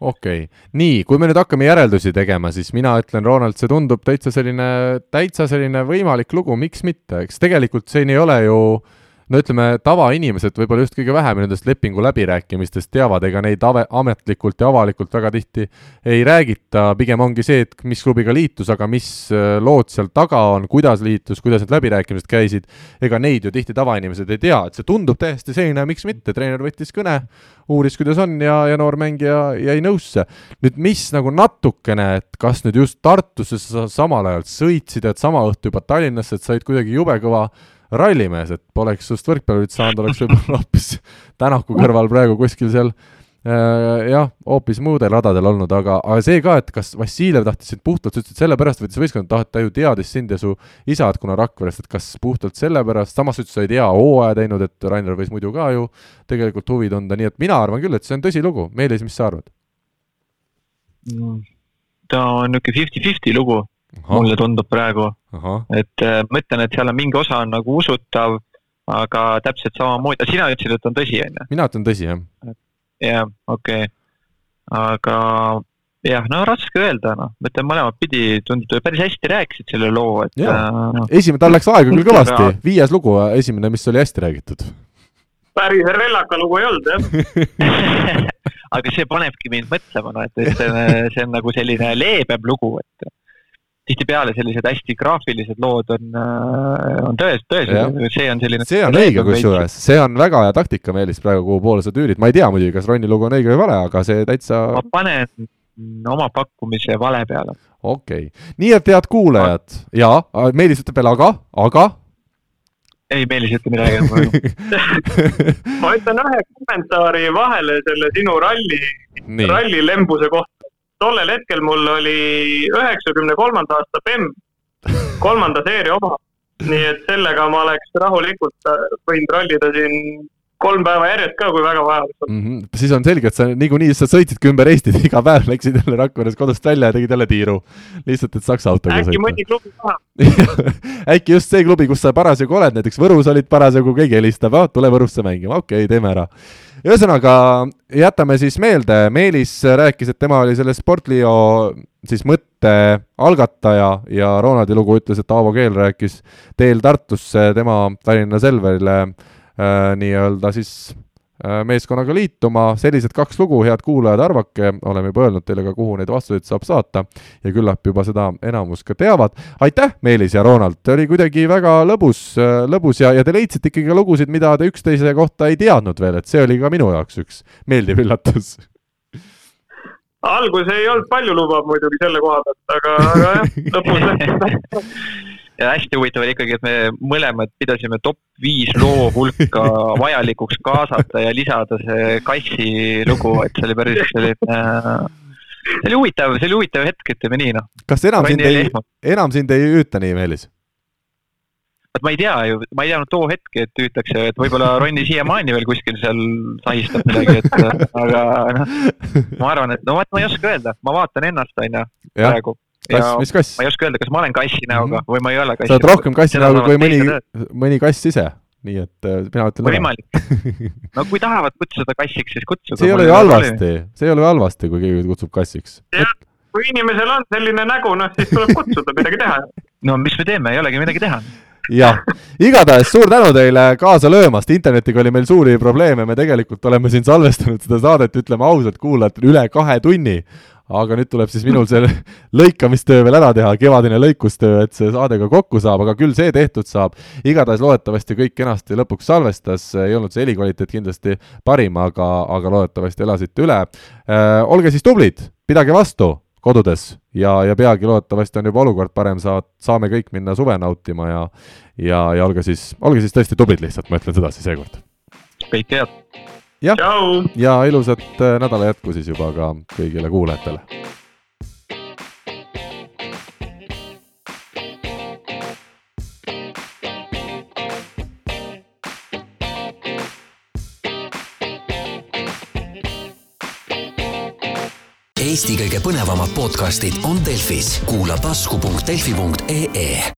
okei okay., nii, kui me nüüd hakkame järeldusi tegema, siis mina ütlen, Ronald, see tundub täitsa selline, täitsa selline võimalik lugu, miks mitte, eks tegelikult siin ei ole ju äh, no ütleme, tavainimesed võib-olla just kõige vähem nendest lepingu läbirääkimistest teavad, ega neid ave-, ametlikult ja avalikult väga tihti ei räägita, pigem ongi see, et mis klubiga liitus, aga mis äh, lood seal taga on, kuidas liitus, kuidas need läbirääkimised käisid, ega neid ju tihti tavainimesed ei tea, et see tundub täiesti selline, miks mitte, treener võttis kõne, uuris, kuidas on ja, ja noor mängija jäi nõusse. nüüd mis nagu natukene, et kas nüüd just Tartusse sa samal ajal sõitsid, et sama õhtu juba Tallinnasse, et said kuidagi jube kõva rallimees, et poleks sinust võrkpallurit saanud, oleks võib-olla hoopis Tänaku kõrval praegu kuskil seal äh, jah, hoopis muudel radadel olnud, aga, aga see ka, et kas Vassiljev tahtis sind puhtalt, sa ütlesid sellepärast võttis võistkond, et ta ju teadis sind ja su isa, et kuna Rakverest, et kas puhtalt sellepärast, samas ütles, sa ei tea hooaja teinud, et Rainer võis muidu ka ju tegelikult huvi tunda, nii et mina arvan küll, et see on tõsilugu. Meelis, mis sa arvad? ta on niisugune fifty-fifty lugu mulle tundub praegu. et äh, ma ütlen, et seal on mingi osa on nagu usutav, aga täpselt samamoodi, sina ütlesid, et on tõsi, on ju? mina ütlen tõsi, jah. jah, okei okay., aga jah, no raske öelda, noh, ma ütlen mõlemat pidi, tundub, päris hästi rääkisid selle loo, et. Äh, no. esimene, tal läks aega küll kõvasti, viies lugu, esimene, mis oli hästi räägitud. päris rellaka lugu ei olnud, jah aga see panebki mind mõtlema, no et, et see on, see on nagu selline leebem lugu, et tihtipeale sellised hästi graafilised lood on, äh, on tões, tõesed, see on selline. see on õige kusjuures, see on väga hea taktika, Meelis, praegu kuhu poole sa tüürid, ma ei tea muidugi, kas Ronni lugu on õige või vale, aga see täitsa. ma panen oma pakkumise vale peale. okei okay., nii et head kuulajad ja Meelis ütleb veel aga, aga ei, Meelis ei ütle midagi ma ütlen ühe kommentaari vahele selle sinu ralli, ralli lembuse kohta tollel hetkel mul oli üheksakümne kolmanda aasta BEM kolmanda seeria oma. nii et sellega ma oleks rahulikult võinud rallida siin kolm päeva järjest ka, kui väga vaja oleks olnud mm. -hmm. siis on selge, et sa niikuinii sa sõitsidki ümber Eestit iga päev, läksid jälle Rakveres kodust välja ja tegid jälle tiiru. lihtsalt, et Saksa autoga äkki sõita. mõni klubi tahab äkki just see klubi, kus sa parasjagu oled, näiteks Võrus olid parasjagu, keegi helistab, tule Võrusse mängima, okei okay,, teeme ära ühesõnaga, jätame siis meelde, Meelis rääkis, et tema oli selle Sportlio siis mõtte algataja ja Ronaldi lugu ütles, et Aavo Keel rääkis teel Tartusse tema Tallinna Selverile nii-öelda siis Äh, meeskonnaga liituma, sellised kaks lugu, head kuulajad, arvake, oleme juba öelnud teile ka, kuhu neid vastuseid saab saata. Ja küllap juba seda enamus ka teavad. aitäh, Meelis ja Ronald, oli kuidagi väga lõbus, äh, lõbus ja, ja te leidsite ikkagi lugusid, mida te üksteise kohta ei teadnud veel, et see oli ka minu jaoks üks meeldiv üllatus. Algus ei olnud paljulubav muidugi selle koha pealt, aga, aga jah, lõpus. läks ja hästi huvitav oli ikkagi, et me mõlemad pidasime top viis loo hulka vajalikuks kaasata ja lisada see kassi lugu, et see oli päris selline see oli huvitav, see oli huvitav hetk, ütleme nii, noh. kas enam sind ei, enam sind ei hüüta nii, Meelis? vot ma ei tea ju, ma ei teadnud too hetk, et hüütakse, et võib-olla Ronni siiamaani veel kuskil seal sahistab midagi, et aga noh, ma arvan, et no vot, ma ei oska öelda, ma vaatan ennast, on ju, praegu kass, mis kass? ma ei oska öelda, kas ma olen kassi näoga mm -hmm. või ma ei ole kassi sa oled rohkem kassi näoga kui mõni, mõni kass ise, nii et äh, mina ütlen võimalik. No kui tahavad kutsuda kassiks, siis kutsuge. see ei ole ju halvasti, see ei ole ju halvasti, kui keegi kutsub kassiks. jah, kui inimesel on selline nägu, noh siis tuleb kutsuda, midagi teha. no mis me teeme, ei olegi midagi teha. Jah, igatahes suur tänu teile kaasa löömast, internetiga oli meil suuri probleeme, me tegelikult oleme siin salvestanud seda saadet, ütleme ausalt, kuulajatele üle kahe tunni aga nüüd tuleb siis minul see lõikamistöö veel ära teha, kevadine lõikustöö, et see saade ka kokku saab, aga küll see tehtud saab. igatahes loodetavasti kõik kenasti lõpuks salvestas, ei olnud see helikvaliteet kindlasti parim, aga, aga loodetavasti elasite üle äh,. olge siis tublid, pidage vastu kodudes ja, ja peagi loodetavasti on juba olukord parem, saad, saame kõik minna suve nautima ja ja, ja olge siis, olge siis tõesti tublid lihtsalt, ma ütlen sedasi seekord. kõike head! jah, ja ilusat äh, nädala jätku siis juba ka kõigile kuulajatele. Eesti kõige põnevamad podcastid on Delfis, kuula tasku.delfi.ee.